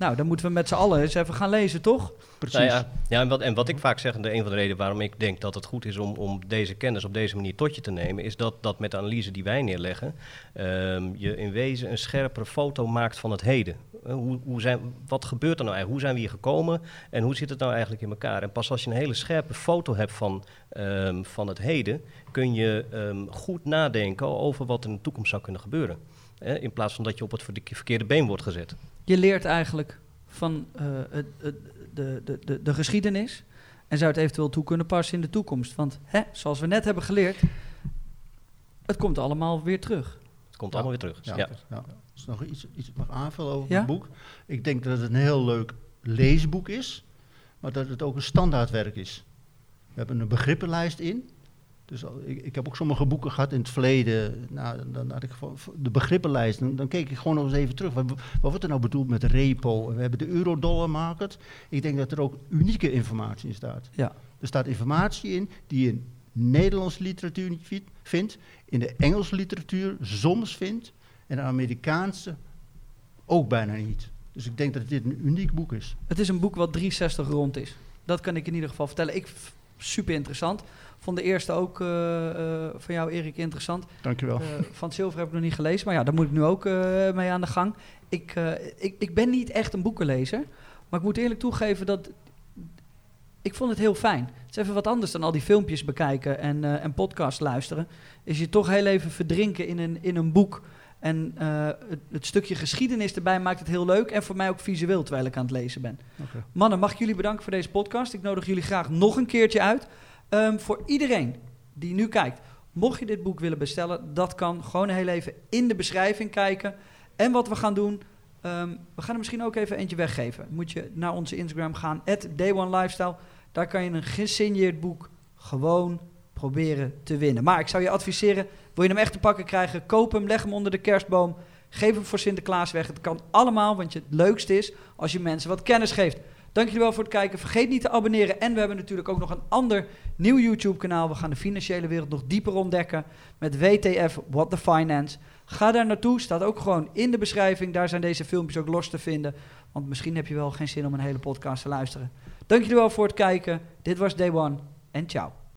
Nou, dan moeten we met z'n allen eens even gaan lezen, toch? Precies. Nou ja, ja en, wat, en wat ik vaak zeg, en de, een van de redenen waarom ik denk dat het goed is om, om deze kennis op deze manier tot je te nemen, is dat, dat met de analyse die wij neerleggen, ehm, je in wezen een scherpere foto maakt van het heden. Eh, hoe, hoe zijn, wat gebeurt er nou eigenlijk? Hoe zijn we hier gekomen en hoe zit het nou eigenlijk in elkaar? En pas als je een hele scherpe foto hebt van, ehm, van het heden, kun je ehm, goed nadenken over wat er in de toekomst zou kunnen gebeuren. Eh, in plaats van dat je op het verke- verkeerde been wordt gezet. Je leert eigenlijk van eh, het, het, de, de, de, de geschiedenis en zou het eventueel toe kunnen passen in de toekomst. Want hè, zoals we net hebben geleerd, het komt allemaal weer terug. Het komt Ja. allemaal weer terug. Ja, Ja. ja. Nog iets, iets mag aanvullen over Ja? het boek? Ik denk dat het een heel leuk leesboek is, maar dat het ook een standaardwerk is. We hebben een begrippenlijst in. Dus al- ik, ik heb ook sommige boeken gehad in het verleden. Nou, dan had ik de begrippenlijst. Dan, dan keek ik gewoon nog eens even terug. Wat, wat wordt er nou bedoeld met repo? We hebben de euro-dollar market. Ik denk dat er ook unieke informatie in staat. Ja. Er staat informatie in die je in Nederlandse literatuur niet vi- vindt, in de Engelse literatuur soms vindt en de Amerikaanse ook bijna niet. Dus ik denk dat dit een uniek boek is. Het is een boek wat 360 rond is. Dat kan ik in ieder geval vertellen. Ik super interessant. Vond de eerste ook eh, van jou, Erik, interessant. Dankjewel. Eh, van het Zilver heb ik nog niet gelezen, maar ja, daar moet ik nu ook mee aan de gang. Ik, ik, ik ben niet echt een boekenlezer, maar ik moet eerlijk toegeven dat ik vond het heel fijn. Het is even wat anders dan al die filmpjes bekijken en, uh, en podcast luisteren. Is je toch heel even verdrinken in een, in een boek. En uh, het, het, stukje geschiedenis erbij maakt het heel leuk. En voor mij ook visueel terwijl ik aan het lezen ben. Okay. Mannen, mag ik jullie bedanken voor deze podcast. Ik nodig jullie graag nog een keertje uit. Um, voor iedereen die nu kijkt. Mocht je dit boek willen bestellen, dat kan. Gewoon heel even in de beschrijving kijken. En wat we gaan doen, um, we gaan er misschien ook even eentje weggeven. Moet je naar onze Instagram gaan, Day One Lifestyle. Daar kan je een gesigneerd boek gewoon proberen te winnen. Maar ik zou je adviseren, wil je hem echt te pakken krijgen, koop hem, leg hem onder de kerstboom. Geef hem voor Sinterklaas weg. Het kan allemaal, want het leukste is als je mensen wat kennis geeft. Dank jullie wel voor het kijken. Vergeet niet te abonneren. En we hebben natuurlijk ook nog een ander nieuw YouTube-kanaal. We gaan de financiële wereld nog dieper ontdekken met WTF What the Finance. Ga daar naartoe. Staat ook gewoon in de beschrijving. Daar zijn deze filmpjes ook los te vinden. Want misschien heb je wel geen zin om een hele podcast te luisteren. Dank jullie wel voor het kijken. Dit was Day One en ciao.